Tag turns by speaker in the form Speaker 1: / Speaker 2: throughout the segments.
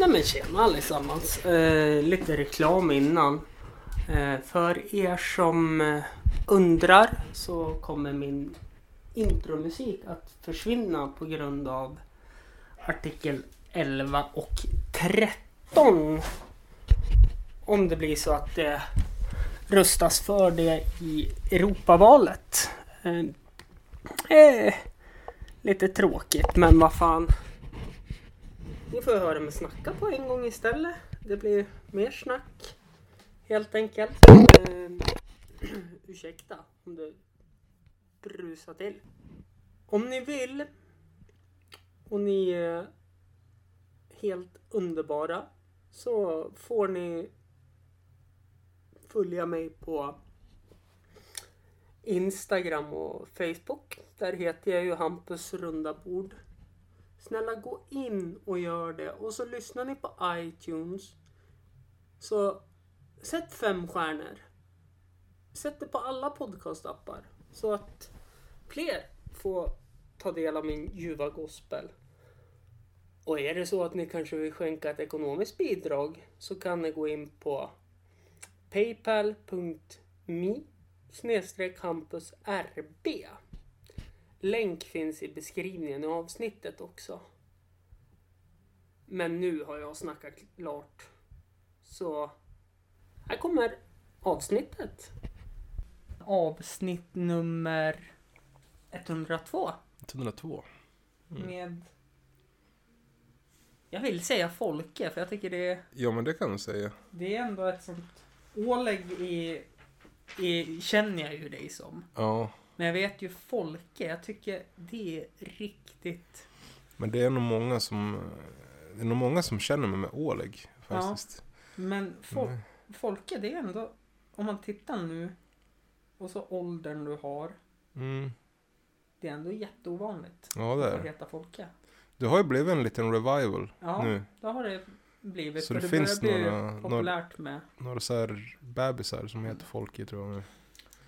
Speaker 1: Nej men tjena allesammans. Eh, lite reklam innan. Eh, för er som eh, undrar så kommer min intromusik att försvinna på grund av artikel 11 och 13. Om det blir så att det röstas för det i Europavalet. Eh, eh, lite tråkigt men vad fan. Ni får höra mig snacka på en gång istället. Det blir mer snack. Helt enkelt. Eh, ursäkta om det brusar till. Om ni vill och ni är helt underbara så får ni följa mig på Instagram och Facebook. Där heter jag ju Hampus runda bord. Snälla gå in och gör det. Och så lyssnar ni på iTunes. Så sätt fem stjärnor. Sätt det på alla podcastappar. Så att fler får ta del av min ljuva gospel. Och är det så att ni kanske vill skänka ett ekonomiskt bidrag så kan ni gå in på paypal.me snedstreck campusrb. Länk finns i beskrivningen i avsnittet också. Men nu har jag snackat klart. Så här kommer avsnittet. Avsnitt nummer 102
Speaker 2: 102.
Speaker 1: med jag vill säga Folke för jag tycker det är,
Speaker 2: Ja men det kan du säga.
Speaker 1: det är ändå ett sånt Oleg i, i, känner jag ju dig som.
Speaker 2: Ja.
Speaker 1: Men jag vet ju Folke, jag tycker det är riktigt
Speaker 2: Men det är nog många som Det är nog många som känner mig med Oleg faktiskt.
Speaker 1: Men fol-
Speaker 2: Mm.
Speaker 1: Folke, det är ändå, om man tittar nu och så åldern du har,
Speaker 2: Mm.
Speaker 1: det är ändå jätteovanligt
Speaker 2: Ja det är
Speaker 1: att heta Folke.
Speaker 2: Det har ju blivit en liten revival
Speaker 1: Ja,
Speaker 2: nu.
Speaker 1: det har det blivit.
Speaker 2: Så det
Speaker 1: det,
Speaker 2: finns några-
Speaker 1: populärt med.
Speaker 2: Några så här bebisar som heter Folke tror jag nu.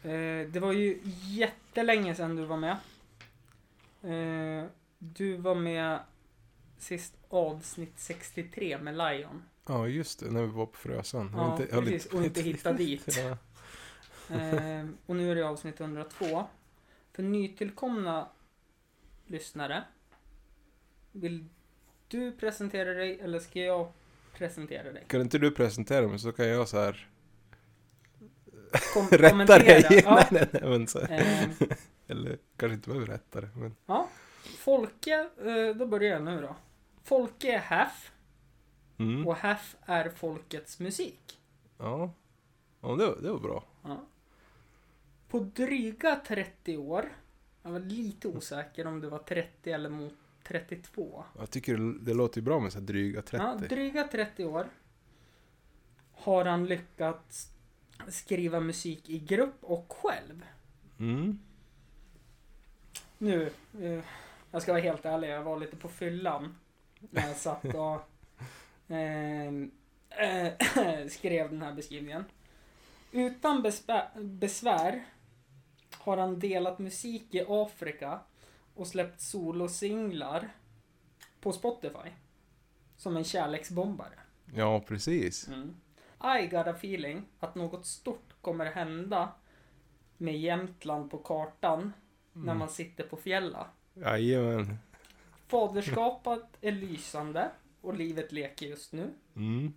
Speaker 1: Eh, det var ju jättelänge sedan du var med. Eh, du var med sist avsnitt 63 med Lion.
Speaker 2: Ja just det, när vi var på Frösön.
Speaker 1: Ja,
Speaker 2: inte-
Speaker 1: precis. Och inte hitta dit.
Speaker 2: Ja.
Speaker 1: Eh, och nu är det avsnitt 102. För nytillkomna lyssnare. Vill du presentera dig eller ska jag presentera dig?
Speaker 2: Kan inte du presentera mig så kan jag så här
Speaker 1: Kom,
Speaker 2: rätta
Speaker 1: kommentera.
Speaker 2: dig.
Speaker 1: Ja.
Speaker 2: nej, nej, nej, så,
Speaker 1: Eh,
Speaker 2: Eller kanske inte behöver rätta det. Men,
Speaker 1: ja. Folke, eh, då börjar jag nu då. Folke är HAF
Speaker 2: mm.
Speaker 1: och HAF är folkets musik.
Speaker 2: Ja. Ja, det, var- det var bra.
Speaker 1: Ja. På dryga 30 år, jag var lite osäker om det var 30 eller mot 32.
Speaker 2: Jag tycker det, låter ju bra med så här dryga 30.
Speaker 1: Ja, dryga 30 år har han lyckats skriva musik i grupp och själv.
Speaker 2: Mm.
Speaker 1: Nu, eh, jag ska vara helt ärlig, jag var lite på fyllan när jag satt och ehm, eh, skrev den här beskrivningen. Utan besvär, besvär har han delat musik i Afrika och släppt solosinglar på Spotify. Som en kärleksbombare.
Speaker 2: Ja, precis.
Speaker 1: Mm. I got a feeling att något stort kommer hända med Jämtland på kartan när man sitter på fjälla.
Speaker 2: Jajamän.
Speaker 1: Faderskapet är lysande och livet leker just nu.
Speaker 2: Mm.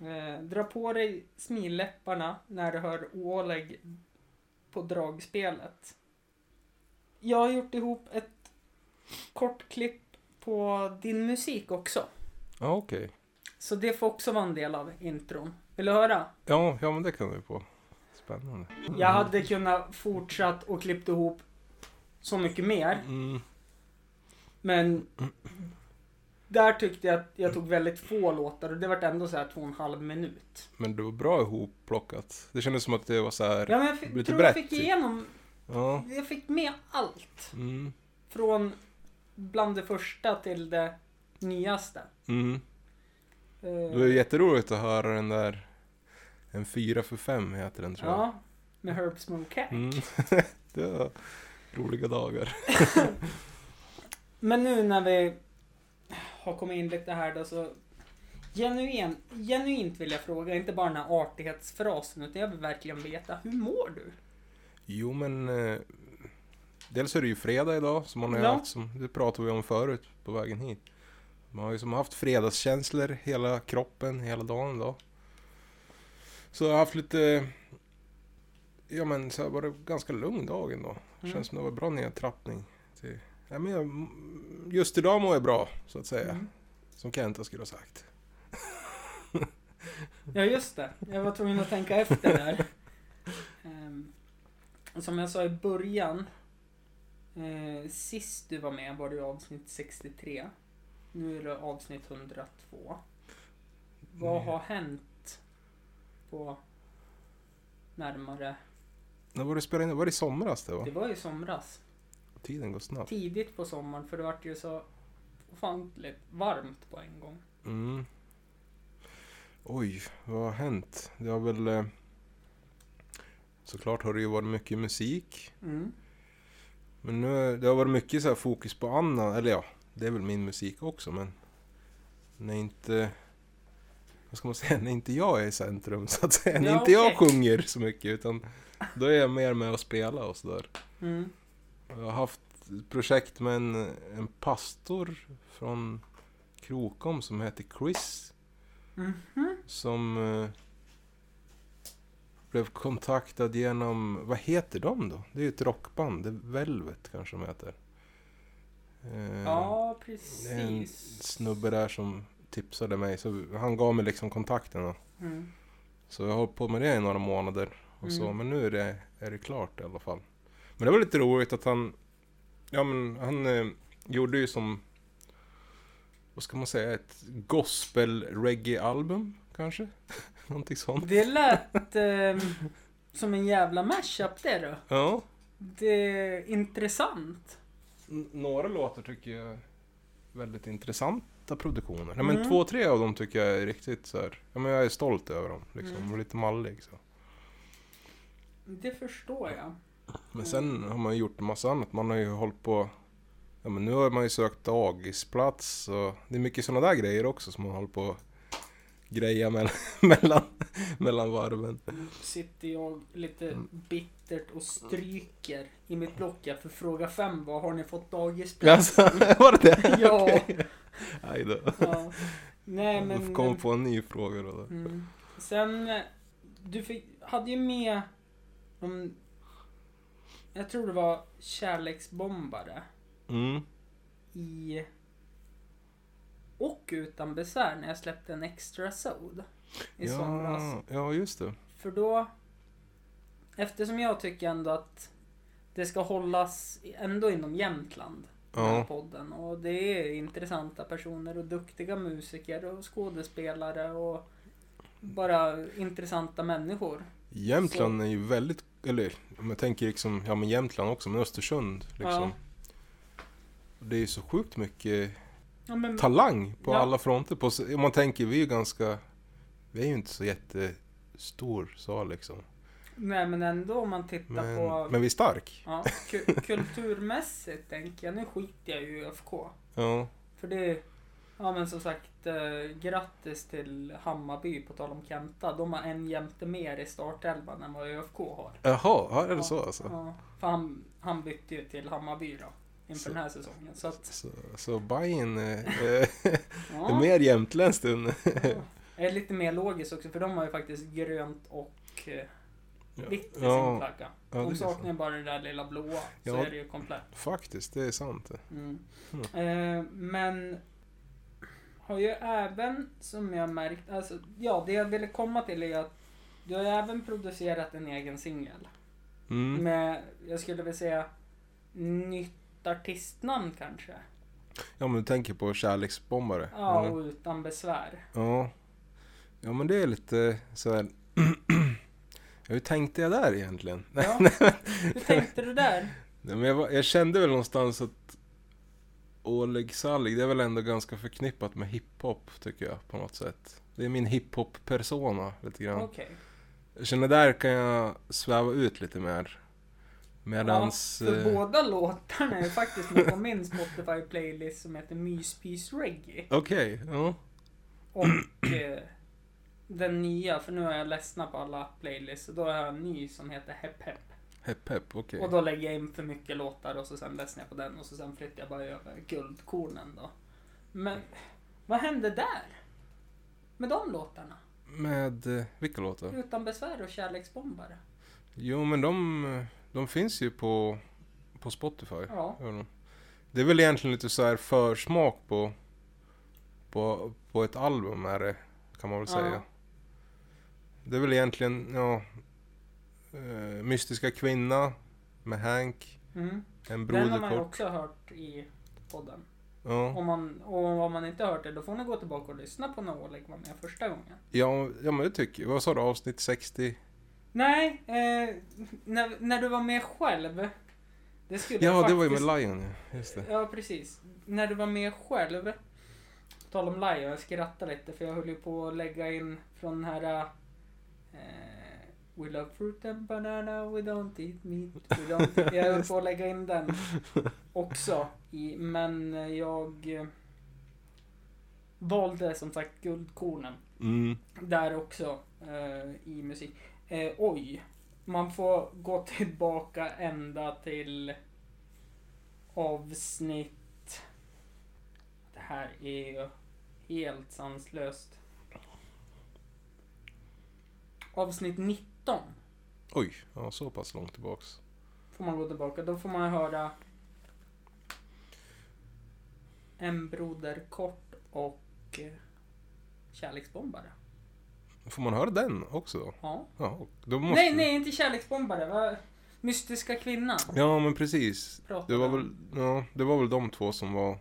Speaker 1: Eh, dra på dig smilläpparna när du hör Oleg på dragspelet. Jag har gjort ihop ett kort klipp på din musik också.
Speaker 2: Ja, okej.
Speaker 1: Så det får också vara en del av intron. Vill du höra?
Speaker 2: Ja, ja, men det kan vi på. Spännande.
Speaker 1: Jag hade kunnat fortsatt och klippt ihop så mycket mer.
Speaker 2: Mm.
Speaker 1: Men där tyckte jag att jag tog väldigt få låtar och det vart ändå så här två och en halv minut.
Speaker 2: Men det var bra ihopplockat. Det kändes som att det var så här.
Speaker 1: Ja men jag fick,
Speaker 2: Lite
Speaker 1: tror jag
Speaker 2: brett,
Speaker 1: fick
Speaker 2: typ.
Speaker 1: igenom,
Speaker 2: Ja.
Speaker 1: jag fick med allt.
Speaker 2: Mm.
Speaker 1: Från bland det första till det nyaste.
Speaker 2: Mm.
Speaker 1: Eh,
Speaker 2: Det var jätteroligt att höra den där. En fyra för fem heter den tror jag.
Speaker 1: Ja, med Herb Smoke.
Speaker 2: Mm. det var roliga dagar.
Speaker 1: Men nu när vi har kommit in lite här då så Genuin, genuint vill jag fråga, inte bara den här artighetsfrasen, utan jag vill verkligen veta, hur mår du?
Speaker 2: Jo men... Eh, dels är det ju fredag idag, som man har
Speaker 1: Ja.
Speaker 2: haft, som, det pratade vi om förut på vägen hit. Man har ju som haft fredagskänslor hela kroppen, hela dagen idag. Så jag har haft lite... Ja men så har det ganska lugn dag ändå.
Speaker 1: Mm.
Speaker 2: Känns som det var bra nedtrappning. Till, ja, men jag, just idag mår jag bra, så att säga.
Speaker 1: Mm.
Speaker 2: Som Kenta skulle ha sagt.
Speaker 1: Ja, just det. Jag var tvungen att tänka efter där. Ehm, som jag sa i början. Eh, sist du var med var det avsnitt 63. Nu är det avsnitt 102. Vad
Speaker 2: Mm.
Speaker 1: har hänt på närmare...
Speaker 2: När var det spelade in? Var det i somras det va?
Speaker 1: Det var i somras.
Speaker 2: Tiden går snabbt.
Speaker 1: Tidigt på sommaren för det vart ju så ofantligt varmt på en gång.
Speaker 2: Mm. Oj, vad har hänt? Det har väl... Eh, såklart har det ju varit mycket musik.
Speaker 1: Mm.
Speaker 2: Men nu, det har varit mycket så här fokus på annan, eller ja, det är väl min musik också men... När inte... Vad ska man säga? När inte jag är i centrum så att säga. När
Speaker 1: Ja,
Speaker 2: inte jag
Speaker 1: okej.
Speaker 2: sjunger så mycket utan... Då är jag mer med och spela och sådär.
Speaker 1: Mm.
Speaker 2: Jag har haft ett projekt med en, en pastor från Krokom som heter Chris.
Speaker 1: Mhm.
Speaker 2: Som eh, blev kontaktad genom, vad heter de då? Det är ju ett rockband, det Velvet kanske de heter. Eh,
Speaker 1: Ja,
Speaker 2: är en
Speaker 1: precis.
Speaker 2: snubbe där som tipsade mig, så han gav mig liksom kontakten. Då.
Speaker 1: Mm.
Speaker 2: Så jag har hållit på med det i några månader. Och så,
Speaker 1: Mm.
Speaker 2: men nu är det, är det klart i alla fall. Men det var lite roligt att han, ja men han eh, gjorde ju som, vad ska man säga, ett gospel-reggae-album kanske? Någonting sånt.
Speaker 1: Det lät ehm, som en jävla mashup det du.
Speaker 2: Ja.
Speaker 1: Det är intressant.
Speaker 2: Några låtar tycker jag är väldigt intressanta produktioner. Nej, men
Speaker 1: Mm.
Speaker 2: två, tre av dem tycker jag är riktigt så här. Ja, men jag är stolt över dem. Liksom.
Speaker 1: Mm.
Speaker 2: Och lite mallig så.
Speaker 1: Det förstår jag.
Speaker 2: Men sen har man gjort en massa annat. Man har ju hållit på... Ja men nu har man ju sökt dagisplats och det är mycket sådana där grejer också som man håller på greja mellan, mellan, mellan varven.
Speaker 1: Sitter jag lite
Speaker 2: Mm.
Speaker 1: Bittert och stryker i mitt block för fråga fem var har ni fått dagisplats?
Speaker 2: Alltså, var det det?
Speaker 1: Ja.
Speaker 2: Aj då.
Speaker 1: ja. Nej
Speaker 2: Du
Speaker 1: men...
Speaker 2: får komma på en ny fråga då.
Speaker 1: Mm. Sen, du fick, hade ju med de, jag tror det var kärleksbombare
Speaker 2: Mm.
Speaker 1: i och utan besvär när jag släppte en extra sod i somras.
Speaker 2: Ja, ja, just det.
Speaker 1: För då, eftersom jag tycker ändå att det ska hållas ändå inom Jämtland, den här
Speaker 2: Ja.
Speaker 1: podden. Och det är intressanta personer och duktiga musiker och skådespelare och bara intressanta människor.
Speaker 2: Jämtland är ju väldigt, eller om jag tänker liksom, ja men Jämtland också, men Östersund liksom. Det är ju så sjukt mycket
Speaker 1: Ja, men,
Speaker 2: talang på
Speaker 1: Ja.
Speaker 2: alla fronter. På, om man tänker, vi är ju ganska... Vi är ju inte så jättestor sal liksom.
Speaker 1: Nej men ändå om man tittar
Speaker 2: Men,
Speaker 1: på
Speaker 2: men vi är stark.
Speaker 1: ja, ku- kulturmässigt tänker jag. Nu skiter jag ju i ÖFK.
Speaker 2: Ja.
Speaker 1: För det Ja men som sagt, eh, grattis till Hammarby på tal om Kenta. De har en jämte mer i startelvan än vad ÖFK har.
Speaker 2: Jaha, ja, är det
Speaker 1: Ja,
Speaker 2: så alltså?
Speaker 1: Ja, för han, han bytte ju till Hammarby då. Inför
Speaker 2: Så-
Speaker 1: den här säsongen. Så att,
Speaker 2: Så, så Bajen eh, är
Speaker 1: ja,
Speaker 2: mer jämtländskt än...
Speaker 1: ja. är lite mer logiskt också för de har ju faktiskt grönt och eh, vitt i sin
Speaker 2: ja,
Speaker 1: flagga.
Speaker 2: ja, är
Speaker 1: saknar bara det där lilla blåa. Så
Speaker 2: Ja.
Speaker 1: är det ju komplett.
Speaker 2: Faktiskt, det är sant. det.
Speaker 1: Mm. Eh, men har ju även, som jag märkt, alltså ja, det jag ville komma till är att du har ju även producerat en egen singel.
Speaker 2: Mm.
Speaker 1: Med, jag skulle vilja säga, nytt artistnamn kanske.
Speaker 2: Ja, men du tänker på kärleksbombare?
Speaker 1: Ja, och utan besvär.
Speaker 2: Ja. Ja, men det är lite så här... hur tänkte jag där egentligen?
Speaker 1: Ja. Hur tänkte du där?
Speaker 2: Nej, men jag, var, jag kände väl någonstans att Oleg Sallig, det är väl ändå ganska förknippat med hiphop tycker jag på något sätt. Det är min hiphop-persona lite grann.
Speaker 1: Okej.
Speaker 2: Jag känner där kan jag sväva ut lite mer. Medans...
Speaker 1: Ja, för
Speaker 2: eh,
Speaker 1: båda låtarna är faktiskt med på min Spotify-playlist som heter Myspys Reggae.
Speaker 2: Okej, ja.
Speaker 1: Och eh, den nya, för nu har jag ledsnat på alla playlists. Och då har jag en ny som heter Hepp Hepp.
Speaker 2: Hepp hepp, okej.
Speaker 1: Och då lägger jag in för mycket låtar och så sen ledsnar jag på den och så sen flyttar jag bara över guldkornen då. Men vad hände där? Med de låtarna?
Speaker 2: Med eh, vilka låtar?
Speaker 1: Utan besvär och kärleksbombare.
Speaker 2: Jo men de, eh, de finns ju på, på Spotify.
Speaker 1: Ja.
Speaker 2: Det är väl egentligen lite så här försmak på, på, på ett album är det, kan man väl
Speaker 1: Ja.
Speaker 2: säga. Det är väl egentligen, ja, eh, Mystiska Kvinna med Hank,
Speaker 1: Mm.
Speaker 2: En
Speaker 1: Den har man också hört i podden.
Speaker 2: Ja.
Speaker 1: Om man, och om man inte hört det, då får ni gå tillbaka och lyssna på när Oleg var med första gången.
Speaker 2: Ja, ja men det tycker jag. Vad sa du, avsnitt 60?
Speaker 1: Nej, eh, när, när du var med själv. Det skulle
Speaker 2: Ja,
Speaker 1: jag
Speaker 2: det var ju
Speaker 1: faktiskt-
Speaker 2: med Lion ja. Just det.
Speaker 1: Ja, precis. När du var med själv. På tal om Lion, jag skrattade lite för jag höll ju på att lägga in från den här... Eh, we love fruit and banana, we don't eat meat. We don't... Jag höll på att lägga in den också. I, men jag eh, valde som sagt guldkornen.
Speaker 2: Mm.
Speaker 1: Där också eh, i musik. Eh, oj. Man får gå tillbaka ända till avsnitt... Det här är ju helt sanslöst. Avsnitt 19
Speaker 2: Oj, ja så pass långt tillbaks.
Speaker 1: får man gå tillbaka. Då får man höra En broder kort och eh, Kärleksbombare.
Speaker 2: Får man höra den också då?
Speaker 1: Ja.
Speaker 2: Ja, då måste...
Speaker 1: Nej, nej, inte kärleksbombare. Va? Mystiska kvinnan.
Speaker 2: Ja, men precis. Det var väl, ja, det var väl de två som var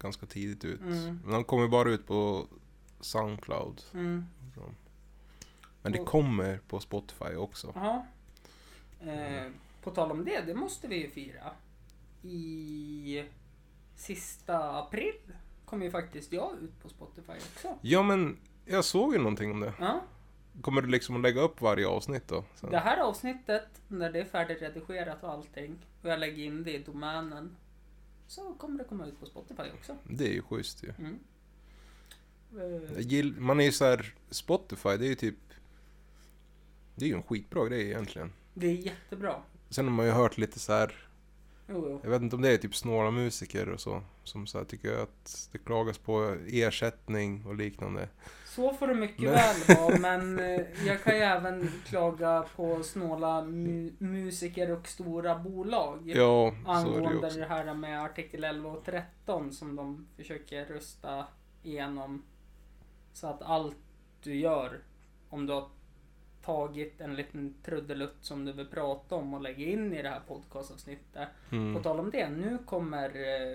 Speaker 2: ganska tidigt ut.
Speaker 1: Mm.
Speaker 2: Men de kom ju bara ut på Soundcloud.
Speaker 1: Mm.
Speaker 2: Men det kommer på Spotify också.
Speaker 1: Ja. Eh, på tal om det, det måste vi ju fira. I sista april kommer ju faktiskt jag ut på Spotify också.
Speaker 2: Ja, men jag såg ju någonting om det.
Speaker 1: Ja.
Speaker 2: Kommer du liksom att lägga upp varje avsnitt då? Sen?
Speaker 1: Det här avsnittet, när det är färdigredigerat och allting, och jag lägger in det i domänen, så kommer det komma ut på Spotify också.
Speaker 2: Det är ju schysst ju.
Speaker 1: Mm.
Speaker 2: Man är ju så här, Spotify, det är ju typ... Det är ju en skitbra grej egentligen.
Speaker 1: Det är jättebra.
Speaker 2: Sen har man ju hört lite så här,
Speaker 1: Jo, jo.
Speaker 2: jag vet inte om det är typ snåla musiker och så, som så här tycker att det klagas på ersättning och liknande.
Speaker 1: Så får det mycket
Speaker 2: Men-
Speaker 1: väl vara, men eh, jag kan ju även klaga på snåla mu- musiker och stora bolag.
Speaker 2: Ja, det
Speaker 1: Angående
Speaker 2: också.
Speaker 1: det här med artikel 11 och 13 som de försöker rösta igenom. Så att allt du gör, om du har tagit en liten trudelutt som du vill prata om och lägga in i det här podcastavsnittet. På
Speaker 2: Mm.
Speaker 1: tal om det, nu kommer eh,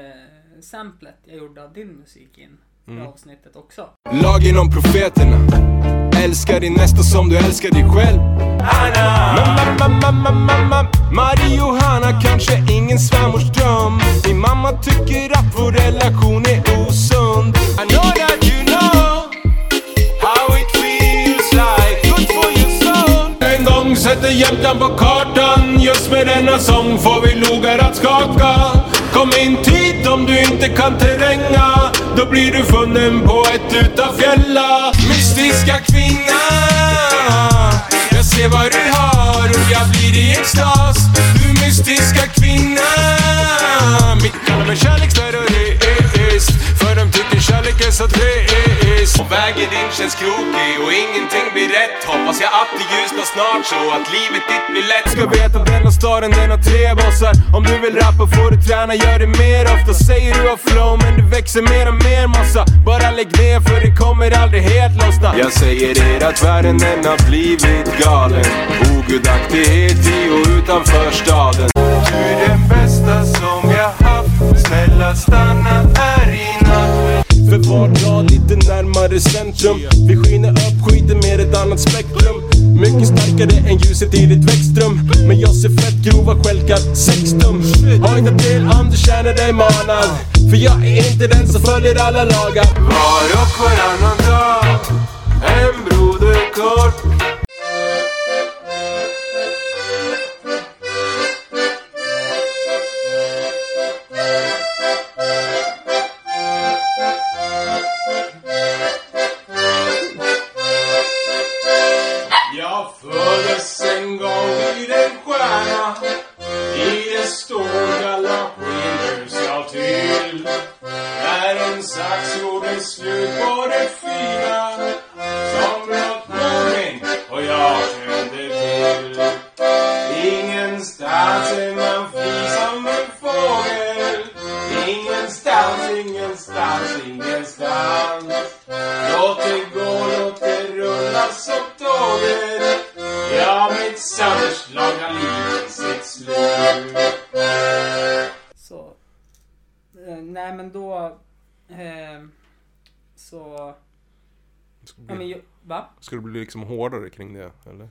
Speaker 1: eh, samplet jag gjorde av din musik in i
Speaker 2: Mm.
Speaker 1: avsnittet också.
Speaker 3: Lagen om profeterna Älskar din nästa som du älskar dig själv Mamma, mamma, mamma, mamma Marie-Johanna kanske ingen svärmors dröm Min mamma tycker att vår relation är osund I know that you know sätter Jämtland på kartan Just med denna sång får vi logar att skaka. Kom in tid om du inte kan terränga. Då blir du funnen på ett utav fjälla Mystiska kvinna Jag ser vad du har och jag blir i extas. Du mystiska kvinna Mitt kallar mig kärleksterrorist för de tycker. Kärlek är så trist. Och vägen in känns krokig och ingenting blir rätt. Hoppas jag att det ljusnar snart så att livet ditt blir lätt. Ska veta denna staden den har tre bossar. Om du vill rappa får du träna, gör det mer ofta. Säger du har flow men du växer mer och mer massa. Bara lägg ner för det kommer aldrig helt lossna. Jag säger er att världen den har blivit galen. Ogudaktighet i och utanför staden. Du är den bästa som jag haft. Snälla stanna här i för var dag lite närmare centrum. Vi skiner upp skiten med ett annat spektrum. Mycket starkare än ljuset i ditt växtrum. Men jag ser fett grova stjälkar, sextum. Har inte till om du känner dig manad. För jag är inte den som följer alla lagar. Var och varannan dag En
Speaker 1: broder kort.
Speaker 2: Ska det bli liksom hårdare kring det, eller?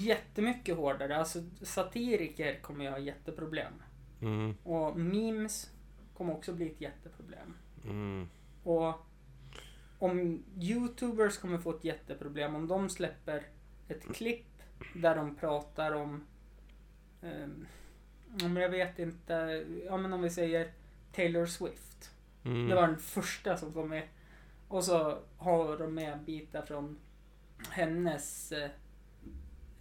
Speaker 1: Jättemycket hårdare. Alltså satiriker kommer ju ha jätteproblem.
Speaker 2: Mm,
Speaker 1: Och memes kommer också bli ett jätteproblem.
Speaker 2: mm,
Speaker 1: Och om youtubers kommer få ett jätteproblem om de släpper ett klipp där de pratar om um, men jag vet inte, ja men om vi säger Taylor Swift.
Speaker 2: mm.
Speaker 1: Det var den första som kom med. Och så har de med bitar från hennes eh,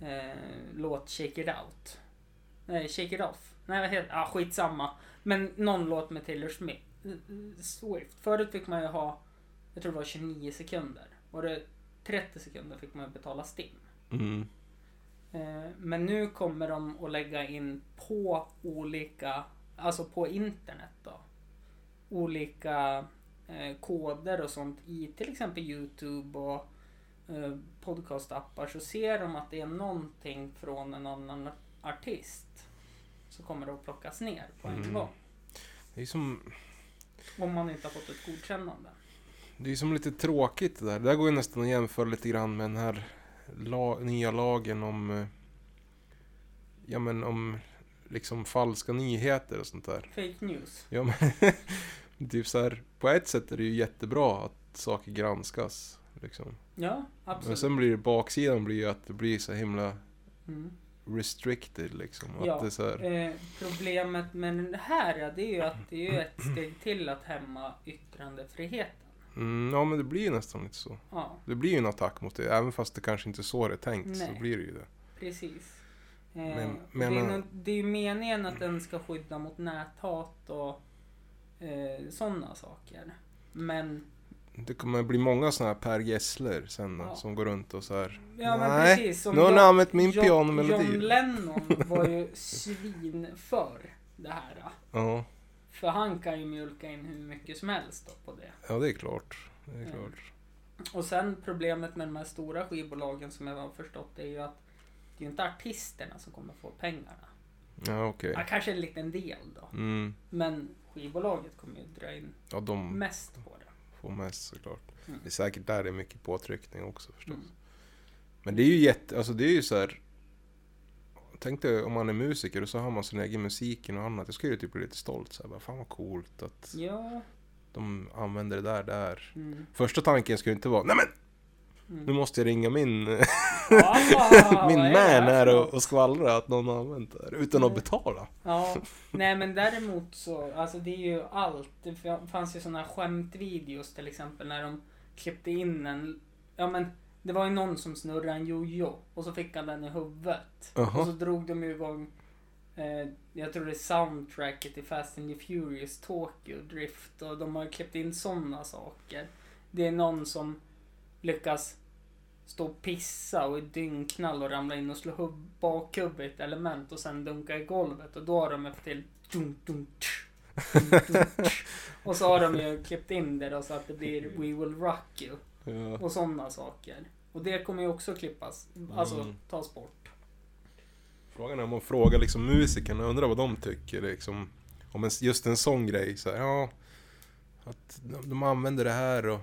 Speaker 1: eh, låt Shake It Out. Nej, Shake It Off. Nej, vad heter ah, skitsamma. Men någon låt med Taylor Smith. Swift. Förut fick man ju ha, jag tror det var 29 sekunder. Var det 30 sekunder fick man ju betala STIM.
Speaker 2: Mm.
Speaker 1: Eh, Men nu kommer de att lägga in på olika, alltså på internet då. Olika eh, koder och sånt i till exempel Youtube och podcastappar så ser de att det är någonting från en annan artist. Så kommer det att plockas ner på en
Speaker 2: Mm.
Speaker 1: gång.
Speaker 2: Det är som...
Speaker 1: Om man inte har fått ett godkännande.
Speaker 2: Det är som lite tråkigt det där. Det där går ju nästan att jämföra lite grann med den här la, nya lagen om... eh, Ja men om liksom falska nyheter och sånt där.
Speaker 1: Fake news.
Speaker 2: Ja men... typ så här, på ett sätt är det ju jättebra att saker granskas. Liksom.
Speaker 1: Ja,
Speaker 2: Men
Speaker 1: absolut.
Speaker 2: sen blir det baksidan blir ju att det blir så himla
Speaker 1: Mm.
Speaker 2: restricted liksom. Att
Speaker 1: Ja,
Speaker 2: det är så
Speaker 1: Eh, problemet med det här ja, det är ju att det är ju ett steg till att hämma yttrandefriheten.
Speaker 2: mm, ja men det blir ju nästan lite så.
Speaker 1: Ja,
Speaker 2: Det blir ju en attack mot det. Även fast det kanske inte är så det är tänkt
Speaker 1: Nej.
Speaker 2: så blir det ju det.
Speaker 1: precis. Eh,
Speaker 2: Men- men-
Speaker 1: det, är nog, det är ju meningen att den ska skydda mot näthat och eh, sådana saker. Men,
Speaker 2: Det kommer bli många sådana här Per Gessler sen
Speaker 1: Ja.
Speaker 2: som går runt och så här.
Speaker 1: ja
Speaker 2: Nej,
Speaker 1: precis. som
Speaker 2: nu har ni använt min
Speaker 1: John-
Speaker 2: pianomelodi.
Speaker 1: John Lennon var ju svin för det här.
Speaker 2: Ja,
Speaker 1: För han kan ju mjölka in hur mycket som helst då på det.
Speaker 2: ja det är klart. Det är klart.
Speaker 1: Och sen problemet med de här stora skivbolagen som jag har förstått är ju att det är ju inte artisterna som kommer få pengarna.
Speaker 2: Ja okej.
Speaker 1: Ja, kanske en liten del då.
Speaker 2: Mm.
Speaker 1: Men skivbolaget kommer ju dra in
Speaker 2: Ja de
Speaker 1: mest på det.
Speaker 2: Får mest såklart.
Speaker 1: Mm.
Speaker 2: Det är säkert där det är mycket påtryckning också förstås.
Speaker 1: Mm.
Speaker 2: Men det är ju jätte, alltså det är ju så här. Tänk dig om man är musiker och så har man sin egen musik och annat. Jag skulle ju typ bli lite stolt så här, bara, Fan vad coolt att
Speaker 1: Ja.
Speaker 2: de använder det där där.
Speaker 1: Mm.
Speaker 2: Första tanken skulle inte vara Nej men nu måste jag ringa min,
Speaker 1: Ah,
Speaker 2: min man
Speaker 1: här
Speaker 2: och, och skvallra att någon har använt det här. Utan att betala.
Speaker 1: Ja, nej men däremot så, alltså det är ju allt. Det fanns ju här skämtvideos till exempel när de klippte in en, ja men det var ju någon som snurrade en jojo och så fick han den i huvudet.
Speaker 2: Jaha.
Speaker 1: Och så drog de ju igång, eh, jag tror det är soundtracket till Fast and the Furious Tokyo Drift och de har klippt in sådana saker. Det är någon som lyckas stå och pissa och är dyngknall och ramla in och slå bakhuvudet i ett element och sen dunka i golvet och då har de fått till dunk, dunk, tsch, dunk, tsch. och så har de ju klippt in det då så att det blir We will rock you
Speaker 2: Ja.
Speaker 1: och sådana saker. Och det kommer ju också klippas, alltså
Speaker 2: Mm.
Speaker 1: tas bort.
Speaker 2: Frågan är om man frågar liksom musikerna, undrar vad de tycker liksom. Om en, just en sån grej så här, ja. Att de, de använder det här och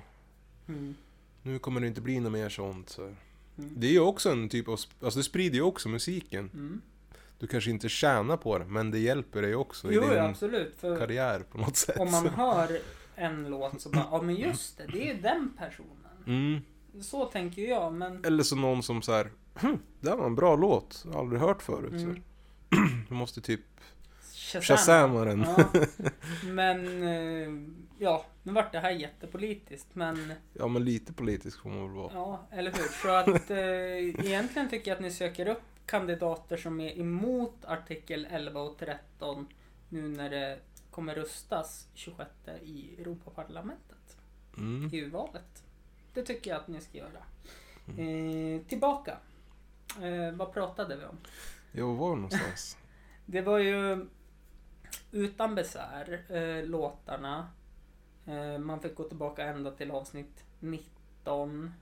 Speaker 1: Mm.
Speaker 2: Nu kommer det inte bli något mer sånt. Så.
Speaker 1: Mm.
Speaker 2: Det är ju också en typ av, alltså det sprider ju också musiken.
Speaker 1: Mm.
Speaker 2: Du kanske inte tjänar på det, men det hjälper dig också
Speaker 1: Jo,
Speaker 2: i din
Speaker 1: absolut.
Speaker 2: Karriär på något sätt.
Speaker 1: om man hör en låt så bara, ja men just det, det är ju den personen.
Speaker 2: Mm.
Speaker 1: Så tänker jag, men...
Speaker 2: Eller så någon som så här, hm, det här var en bra låt, aldrig hört förut. Så.
Speaker 1: Mm.
Speaker 2: här. Du måste typ
Speaker 1: Shazam.
Speaker 2: shazama den.
Speaker 1: Ja. Men, eh, ja, nu vart det här jättepolitiskt, men
Speaker 2: Ja men lite politisk får man väl vara.
Speaker 1: ja, eller hur? Så att eh, egentligen tycker jag att ni söker upp kandidater som är emot artikel 11 och 13 nu när det kommer röstas 26 i Europaparlamentet.
Speaker 2: Mm.
Speaker 1: EU-valet. Det tycker jag att ni ska göra.
Speaker 2: Mm.
Speaker 1: Eh, tillbaka. Eh, vad pratade vi om?
Speaker 2: Ja, var någonstans?
Speaker 1: Det var ju utan besvär, eh, låtarna. Eh, man fick gå tillbaka ända till avsnitt 19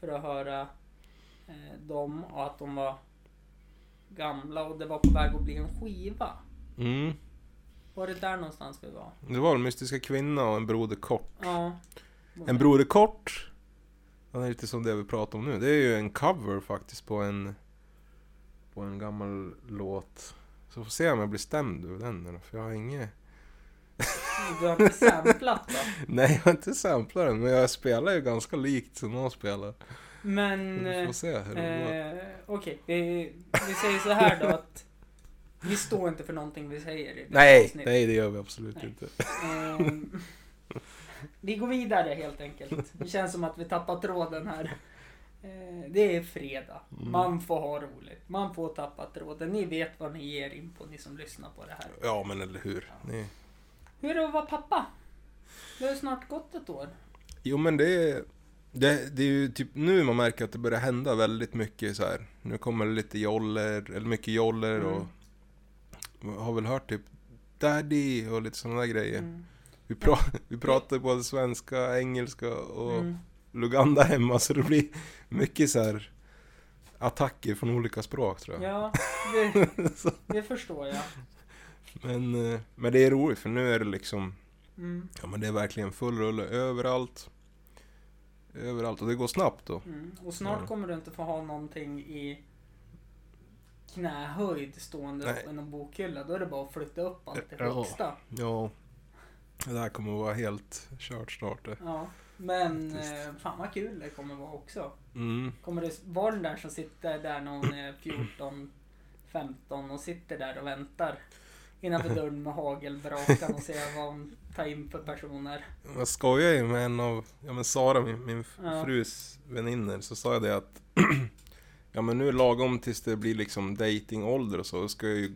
Speaker 1: för att höra eh, dem och att de var gamla och det var på väg att bli en skiva.
Speaker 2: Mm.
Speaker 1: Var det där någonstans vi var?
Speaker 2: Det var en Mystiska Kvinna och en Broder Kort.
Speaker 1: Ja.
Speaker 2: En Broder Kort, han är lite som det vi pratar om nu. Det är ju en cover faktiskt på en på en gammal låt. Så får se om jag blir stämd över den eller, för jag har inget...
Speaker 1: Du har inte samplat då?
Speaker 2: Nej, jag har inte samplat den, men jag spelar ju ganska likt som någon spelar.
Speaker 1: Men...
Speaker 2: Vi
Speaker 1: eh,
Speaker 2: får se hur det går.
Speaker 1: Eh, Okej, vi, vi säger så här då att vi står inte för någonting vi säger i det
Speaker 2: Nej,
Speaker 1: avsnittet.
Speaker 2: nej det gör vi absolut
Speaker 1: Nej.
Speaker 2: inte.
Speaker 1: Ehm, vi går vidare helt enkelt. Det känns som att vi tappar tråden här. Eh, det är fredag.
Speaker 2: Mm.
Speaker 1: Man får ha roligt. Man får tappa tråden. Ni vet vad ni ger in på, ni som lyssnar på det här.
Speaker 2: Ja, men eller hur. Ni...
Speaker 1: Hur är det att vara pappa? Det har ju snart gått ett år.
Speaker 2: Jo men det är, det, det är ju typ nu man märker att det börjar hända väldigt mycket så här. Nu kommer det lite joller, eller mycket joller och
Speaker 1: Mm.
Speaker 2: jag har väl hört typ Daddy och lite sådana där grejer.
Speaker 1: Mm.
Speaker 2: Vi, pra, vi pratar både svenska, engelska och
Speaker 1: Mm.
Speaker 2: Luganda hemma så det blir mycket så här attacker från olika språk tror jag.
Speaker 1: Ja, det, det förstår jag.
Speaker 2: Men, eh, men det är roligt för nu är det liksom,
Speaker 1: Mm.
Speaker 2: ja men det är verkligen full rulle överallt. Överallt och det går snabbt då.
Speaker 1: Mm. Och snart
Speaker 2: Ja.
Speaker 1: kommer du inte få ha någonting i knähöjd stående
Speaker 2: Nej.
Speaker 1: i någon bokhylla. Då är det bara att flytta upp allt till
Speaker 2: Ja.
Speaker 1: högsta.
Speaker 2: Ja, det här kommer att vara helt kört snart det.
Speaker 1: Ja. Men eh, fan vad kul det kommer vara också.
Speaker 2: Mm.
Speaker 1: Kommer det vara den där som sitter där när hon är 14, 15 och sitter där och väntar innanför dörren med hagelbrakan och ser vad hon tar in för personer.
Speaker 2: Jag skojar ju med en av, ja men Sara, min, min
Speaker 1: Ja.
Speaker 2: frus väninnor, så sa jag det att Ja men nu är lagom tills det blir liksom datingålder och så, då ska jag ju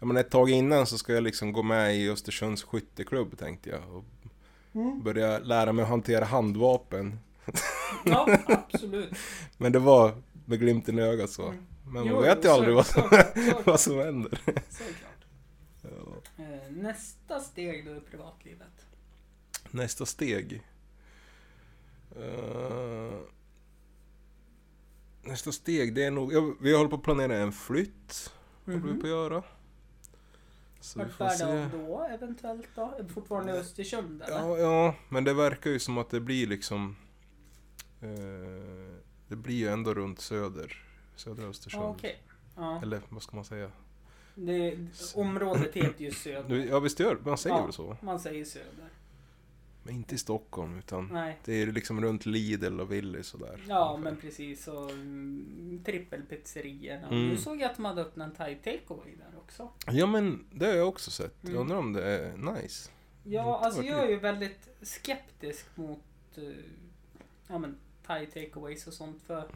Speaker 2: Ja men ett tag innan så ska jag liksom gå med i Östersunds skytteklubb tänkte jag och
Speaker 1: Mm.
Speaker 2: börja lära mig att hantera handvapen.
Speaker 1: Ja, absolut.
Speaker 2: Men det var med glimten i ögat så.
Speaker 1: Mm.
Speaker 2: Men
Speaker 1: Jo,
Speaker 2: man vet ju aldrig vad som, vad som händer.
Speaker 1: Såklart. Eh, nästa steg då i privatlivet.
Speaker 2: Nästa steg. Eh, nästa steg, det är nog... Ja, vi håller på att planera en flytt. Håller vi
Speaker 1: Mhm.
Speaker 2: på att göra. Så
Speaker 1: Vart bär
Speaker 2: se.
Speaker 1: då eventuellt då? Fortfarande i Östersund eller?
Speaker 2: Ja, ja, men det verkar ju som att det blir liksom... eh, det blir ju ändå runt söder. Södra Östersund.
Speaker 1: Ja, okej. Ja,
Speaker 2: Eller vad ska man säga?
Speaker 1: Det, området heter ju söder.
Speaker 2: Ja visst gör man säger
Speaker 1: Ja.
Speaker 2: väl så?
Speaker 1: Man säger söder.
Speaker 2: Men inte i Stockholm utan
Speaker 1: Nej.
Speaker 2: det är liksom runt Lidl och Willys och där.
Speaker 1: Ja,
Speaker 2: ungefär.
Speaker 1: men precis. Och mm, trippelpizzerierna.
Speaker 2: Mm.
Speaker 1: Nu såg jag att de hade öppnat en thai takeaway där också.
Speaker 2: Ja men det har jag också sett. Jag
Speaker 1: Mm.
Speaker 2: undrar om det är nice.
Speaker 1: Ja, alltså jag är ju väldigt skeptisk mot eh, ja, men, thai takeaways och sånt. För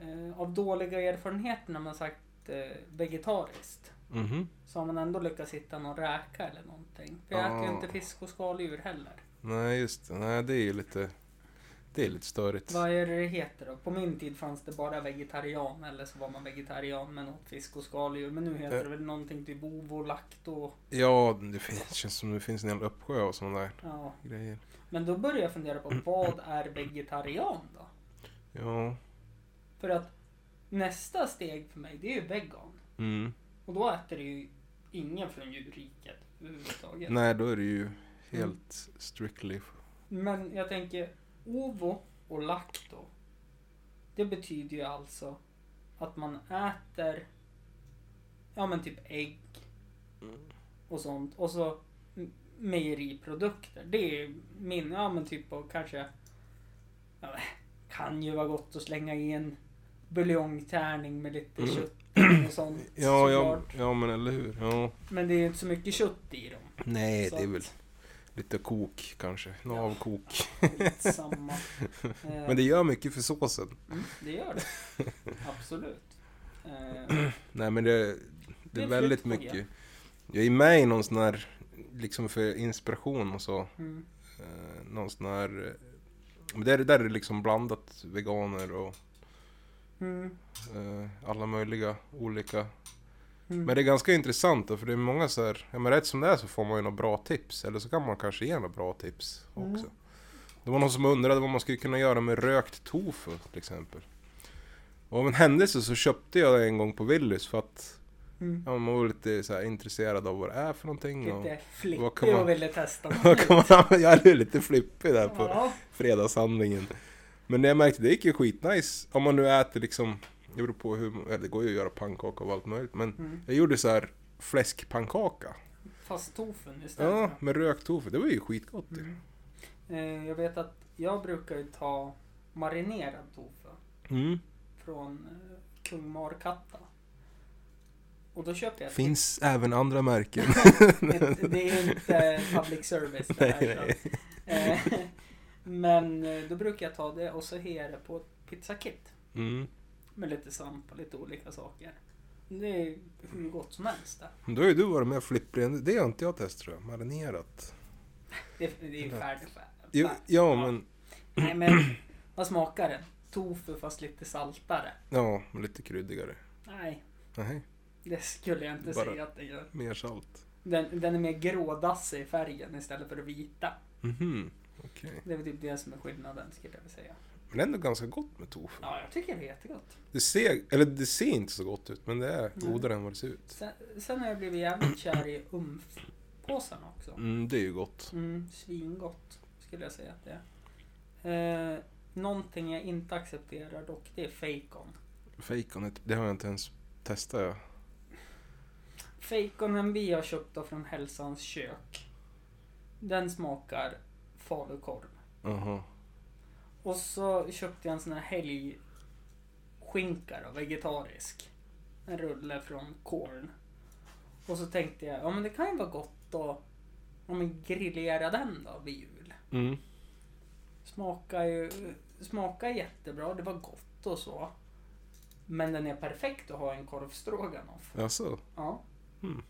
Speaker 1: eh, av dåliga erfarenheter när man sagt eh, vegetariskt.
Speaker 2: Mhm.
Speaker 1: Så har man ändå lyckats hitta någon räka eller någonting. För jag äter ju inte fisk och skaldjur heller.
Speaker 2: Nej just det, nej det är ju lite... Det är lite störigt.
Speaker 1: Vad är det det heter då? På min tid fanns det bara vegetarian eller så var man vegetarian men åt fisk och skaldjur. Men nu heter
Speaker 2: Eh.
Speaker 1: det väl någonting typ ovo, lacto.
Speaker 2: Ja, det finns, känns som det finns en hel uppsjö och sådana där
Speaker 1: Ja.
Speaker 2: grejer.
Speaker 1: Men då börjar jag fundera på vad är vegetarian då?
Speaker 2: Ja.
Speaker 1: För att nästa steg för mig det är ju vegan.
Speaker 2: Mm.
Speaker 1: Och då äter du ju ingen från djurriket överhuvudtaget.
Speaker 2: Nej, då är det ju helt strictly...
Speaker 1: Men jag tänker ovo och lacto. Det betyder ju alltså att man äter ja men typ ägg och sånt. Och så mejeriprodukter. Det är min, ja men typ och kanske ja, kan ju vara gott att slänga i en buljongtärning med lite
Speaker 2: Mm.
Speaker 1: kött och sånt.
Speaker 2: Ja, ja,
Speaker 1: såklart.
Speaker 2: ja men eller hur. Ja.
Speaker 1: Men det är ju inte så mycket kött i dem.
Speaker 2: Nej,
Speaker 1: Så
Speaker 2: det är
Speaker 1: att-
Speaker 2: väl lite kok kanske. Navkok.
Speaker 1: Samma.
Speaker 2: Men det gör mycket för såsen.
Speaker 1: Mm, det gör det. Absolut. Eh,
Speaker 2: Nej men det, det
Speaker 1: Det
Speaker 2: är väldigt mycket. Jag är med i någon sån här, liksom för inspiration och så.
Speaker 1: Mm.
Speaker 2: Eh, någon sån här, eh, men där, där är det liksom blandat veganer och
Speaker 1: Mm.
Speaker 2: eh, alla möjliga olika.
Speaker 1: Mm.
Speaker 2: Men det är ganska intressant då, för det är många så här, ja men rätt som det är så får man ju några bra tips. Eller så kan man kanske ge några bra tips
Speaker 1: Mm.
Speaker 2: också. Det var någon som undrade vad man skulle kunna göra med rökt tofu till exempel. Och av en händelse så köpte jag det en gång på Willys för att
Speaker 1: Mm.
Speaker 2: ja, man var lite så här intresserad av vad det är för någonting.
Speaker 1: Lite flippig och ville testa något
Speaker 2: vad kan
Speaker 1: nytt.
Speaker 2: man, jag är lite flippig där på
Speaker 1: Ja.
Speaker 2: fredagshandlingen. Men jag märkte det gick ju skitnice. Om man nu äter liksom, det beror på hur, eller det går ju att göra pannkaka och allt möjligt. Men
Speaker 1: Mm.
Speaker 2: jag gjorde så här fläskpannkaka.
Speaker 1: Fast tofun istället.
Speaker 2: Ja, med rökt tofu. Det var ju skitgott ju.
Speaker 1: Mm. Eh, jag vet att jag brukar ju ta marinerad tofu
Speaker 2: Mm.
Speaker 1: från eh, Kung Markatta. Och då köper jag
Speaker 2: Finns även andra märken.
Speaker 1: det, det är inte public service det här.
Speaker 2: nej,
Speaker 1: så. Men eh, då brukar jag ta det och så det på ett pizzakit.
Speaker 2: Mm.
Speaker 1: Med lite svamp och lite olika saker. Det är hur gott som helst det.
Speaker 2: Men Då har ju du varit med flipprig. Det har inte jag testat tror jag. Marinerat.
Speaker 1: Det, det är ju färdigt.
Speaker 2: Jo, ja, men
Speaker 1: Nej men vad smakar den? Tofu fast lite saltare.
Speaker 2: ja, men lite kryddigare.
Speaker 1: Nej,
Speaker 2: Nej,
Speaker 1: det skulle jag inte
Speaker 2: Bara-
Speaker 1: säga att den gör.
Speaker 2: mer salt.
Speaker 1: Den, den är mer grådassig i färgen istället för vita.
Speaker 2: Mhm, okej.
Speaker 1: Det är väl typ det som är skillnaden skulle jag vilja säga.
Speaker 2: Men ändå ganska gott med tofu.
Speaker 1: Ja, jag tycker det är jättegott.
Speaker 2: Det ser, eller det ser inte så gott ut, men det är godare än vad det ser ut.
Speaker 1: Sen, sen har jag blivit jävligt kär i umf-påsarna också.
Speaker 2: Mm, det är ju gott.
Speaker 1: Mm, svingott skulle jag säga att det är. Eh, någonting jag inte accepterar dock, det är fejkon.
Speaker 2: Fejkonet, det har jag inte ens testat. Jag.
Speaker 1: Fejkonen vi har köpt då från Hälsans kök. Den smakar falukorv.
Speaker 2: Aha.
Speaker 1: Och så köpte jag en sån här helgskinka då, vegetarisk. En rulle från Korn. Och så tänkte jag, ja men det kan ju vara gott att ja, men grillera den då vid jul.
Speaker 2: Mm.
Speaker 1: Smakar ju smakar jättebra, det var gott och så. Men den är perfekt att ha en korvstroganoff.
Speaker 2: Alltså,
Speaker 1: Ja.
Speaker 2: Mm.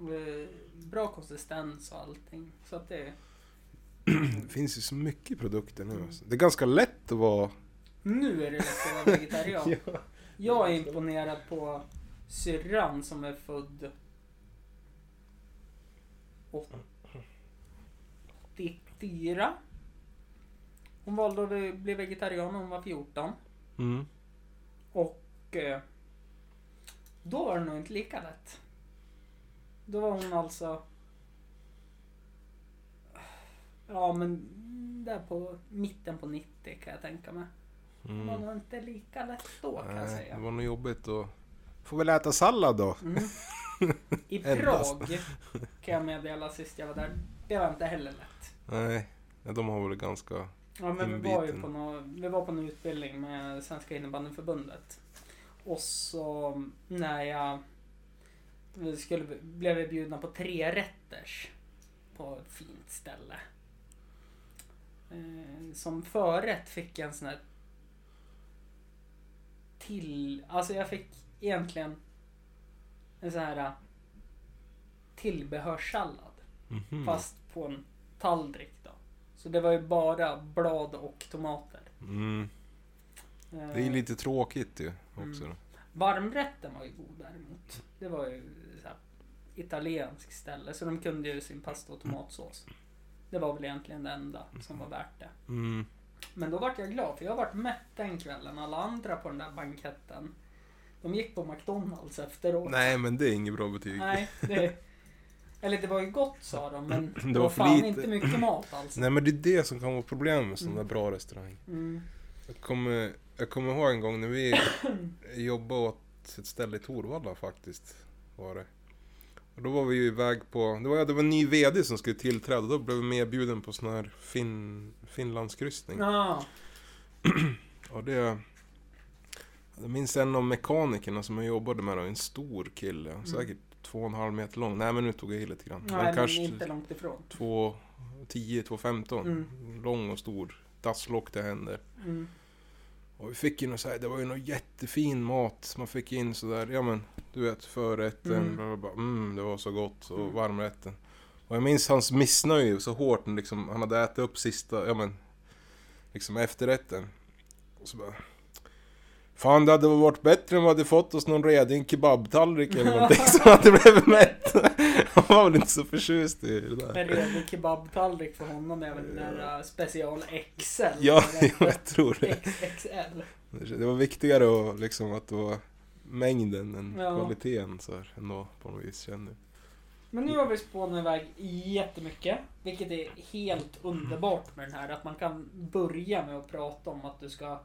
Speaker 1: Eh, Bra konsistens och allting. Så att det...
Speaker 2: det finns ju så mycket produkter nu. Alltså. Det är ganska lätt att vara...
Speaker 1: Nu är det lätt att vara vegetarian. Jag är imponerad på syrran som är född 84. Hon valde att bli vegetarian när hon var 14.
Speaker 2: Mm.
Speaker 1: Och eh, då var det nog inte lika lätt. Då var hon alltså... Ja men där på mitten på 90 kan jag tänka mig. Det var
Speaker 2: Mm.
Speaker 1: nog inte lika lätt då kan jag säga.
Speaker 2: det var nog jobbigt att... Får väl äta sallad då.
Speaker 1: Mm. I. Prag kan jag meddela sist jag var där. Det var inte heller lätt.
Speaker 2: Nej, de har väl ganska...
Speaker 1: Ja, men vi var ju på, nå, vi var på en utbildning med Svenska innebandyförbundet. Och så när jag vi skulle, blev vi bjudna på tre rätters på ett fint ställe. Eh, som förrätt fick jag en sån här till, alltså jag fick egentligen en sån här tillbehörssallad.
Speaker 2: Mhm.
Speaker 1: Fast på en tallrik då. Så det var ju bara blad och tomater.
Speaker 2: Mm.
Speaker 1: Eh,
Speaker 2: Det är lite tråkigt ju också.
Speaker 1: Mm. Varmrätten var ju god däremot. Det var ju så här, italiensk ställe så de kunde ju sin pasta och tomatsås. Det var väl egentligen det enda som var värt det.
Speaker 2: Mm.
Speaker 1: Men då vart jag glad för jag vart mätt den kvällen. Alla andra på den där banketten de gick på McDonalds efteråt.
Speaker 2: Nej, men det är inget bra betyg.
Speaker 1: Nej, det, eller det var ju gott sa de men det,
Speaker 2: Det
Speaker 1: var,
Speaker 2: var
Speaker 1: fan
Speaker 2: lite.
Speaker 1: inte mycket mat alltså.
Speaker 2: Nej, men det är det som kan vara problemet med sådana
Speaker 1: Mm.
Speaker 2: bra restauranger.
Speaker 1: Mm.
Speaker 2: Jag kommer, jag kommer ihåg en gång när vi jobbade åt ett ställe i Torvalla faktiskt. Var det. Och då var vi ju iväg på, det var, det var en ny VD som skulle tillträda. Då blev vi medbjuden på sån här fin, Finlandskryssning.
Speaker 1: Ja.
Speaker 2: Och det... Jag minns en av mekanikerna som jag jobbade med då, en stor kille. Säkert två och en halv meter lång. Nej men nu tog jag i lite grann.
Speaker 1: Nej,
Speaker 2: men kanske
Speaker 1: inte långt ifrån.
Speaker 2: 2,10, 2,15.
Speaker 1: Mm.
Speaker 2: Lång och stor. Dasslock till händer.
Speaker 1: Mm.
Speaker 2: Och vi fick ju något så här, det var ju någon jättefin mat. Man fick in sådär, ja men du vet förrätten,
Speaker 1: Mm.
Speaker 2: bla, bla, bla. Mm, det var så gott. Och
Speaker 1: Mm.
Speaker 2: varmrätten. Och jag minns hans missnöje så hårt när liksom, han hade ätit upp sista, ja men, liksom efterrätten. Och så bara, Fan det hade varit bättre om vi hade fått oss någon redig kebabtallrik eller någonting så hade blivit mätt. Han var väl inte så förtjust i det där.
Speaker 1: En redig kebabtallrik för honom är väl den där uh, special XL.
Speaker 2: Ja, jag tror det.
Speaker 1: XXL.
Speaker 2: Det var viktigare att, liksom, att det var mängden än
Speaker 1: Ja.
Speaker 2: kvaliteten så här, ändå på något vis kände jag.
Speaker 1: Men nu har vi spånat iväg jättemycket. Vilket är helt underbart med den här. Att man kan börja med att prata om att du ska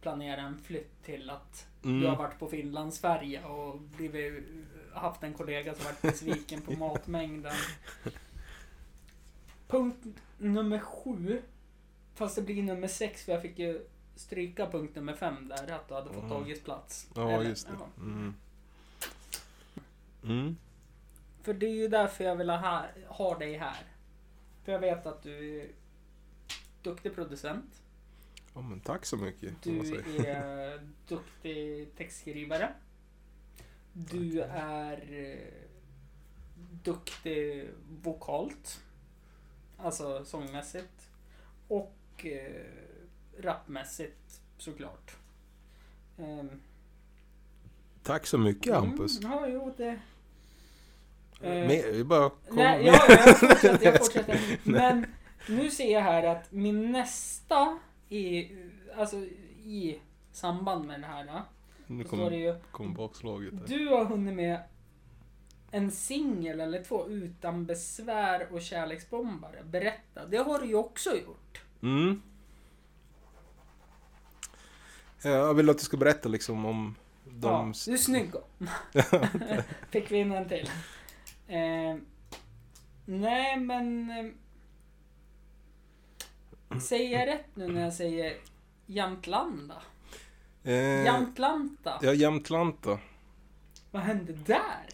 Speaker 1: planera en flytt till att du har
Speaker 2: Mm.
Speaker 1: varit på Finlandsfärja och blivit, haft en kollega som varit besviken på matmängden. Punkt nummer sju. Fast det blir nummer sex för jag fick ju stryka punkt nummer fem där. Att du hade fått
Speaker 2: Mm.
Speaker 1: tagits plats.
Speaker 2: Ja,
Speaker 1: Eller,
Speaker 2: just det.
Speaker 1: ja.
Speaker 2: Mm. Mm.
Speaker 1: För det är ju därför jag vill ha, ha dig här. För jag vet att du är duktig producent.
Speaker 2: Ja, men tack så mycket.
Speaker 1: Du är duktig textskrivare. Du är eh, duktig vokalt. Alltså sångmässigt. Och eh, rapmässigt såklart. Ehm,
Speaker 2: Tack så mycket Hampus.
Speaker 1: Mm, ja, jo det... Eh,
Speaker 2: Mer, vi bara kom
Speaker 1: Nej, ja, jag fortsätter, jag fortsätter. Men nu ser jag här att min nästa i, alltså i samband med det här.
Speaker 2: Nu
Speaker 1: det
Speaker 2: kom,
Speaker 1: ju,
Speaker 2: kom bakslaget där.
Speaker 1: du har hunnit med en singel eller två utan besvär och kärleksbombare. Berätta, det har du ju också gjort.
Speaker 2: Mm. Ja, Jag vill att du ska berätta liksom om de...
Speaker 1: Ja, du är snygg. Fick vi in en till. Eh, nej men... Eh, säger jag rätt nu när jag säger Jamtlanda?
Speaker 2: Eh,
Speaker 1: Jamtlanta?
Speaker 2: ja, Jämtlanta.
Speaker 1: Vad hände där?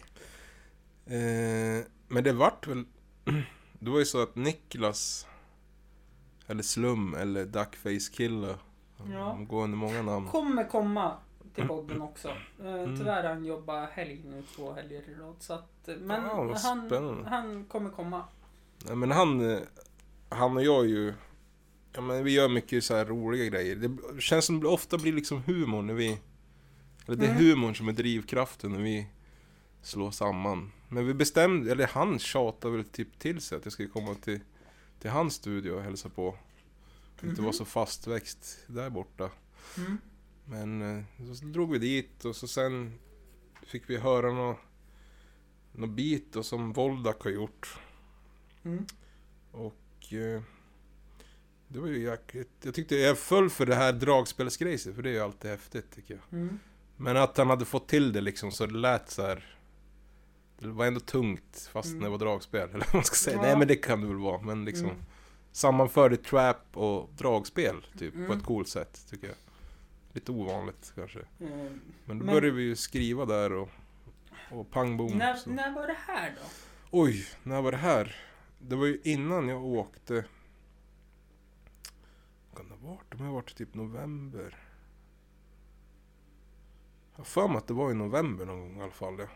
Speaker 2: Eh, men det vart väl... Det var ju så att Niklas, eller Slum, eller Duckface Killer,
Speaker 1: Ja.
Speaker 2: de går under många namn.
Speaker 1: Kommer komma till podden också. Eh,
Speaker 2: Mm.
Speaker 1: tyvärr han jobbat helg nu två helger i rad. Så att, eh, men
Speaker 2: Ja,
Speaker 1: han, han kommer komma.
Speaker 2: Nej, men han, eh, han och jag är ju... Ja, men vi gör mycket så här roliga grejer. Det känns som det ofta blir liksom humor när vi... Eller det är
Speaker 1: Mm.
Speaker 2: humorn som är drivkraften när vi slår samman. Men vi bestämde, eller han tjatade väl typ till sig att jag skulle komma till, till hans studio och hälsa på. Att inte vara så fastväxt där borta.
Speaker 1: Mm.
Speaker 2: Men eh, så drog vi dit och så sen fick vi höra något nå bit då, som Voldak har gjort.
Speaker 1: Mm.
Speaker 2: Och eh, det var ju jäkligt. Jag tyckte jag föll för det här dragspelsgrejset för det är ju alltid häftigt tycker jag.
Speaker 1: Mm.
Speaker 2: Men att han hade fått till det liksom så det lät så här. Det var ändå tungt fast
Speaker 1: Mm.
Speaker 2: det var dragspel. Eller vad man ska säga.
Speaker 1: Ja.
Speaker 2: Nej men det kan det väl vara. Men liksom
Speaker 1: Mm.
Speaker 2: sammanförde trap och dragspel typ på
Speaker 1: Mm.
Speaker 2: ett coolt sätt tycker jag. Lite ovanligt kanske.
Speaker 1: Eh,
Speaker 2: Men då
Speaker 1: Men-
Speaker 2: började vi ju skriva där och, och pang bom.
Speaker 1: när,
Speaker 2: så.
Speaker 1: när var det här då?
Speaker 2: Oj, när var det här? Det var ju innan jag åkte... Kan det ha varit? Det har varit typ november. Jag har för mig att det var i november någon gång i alla fall. Ja.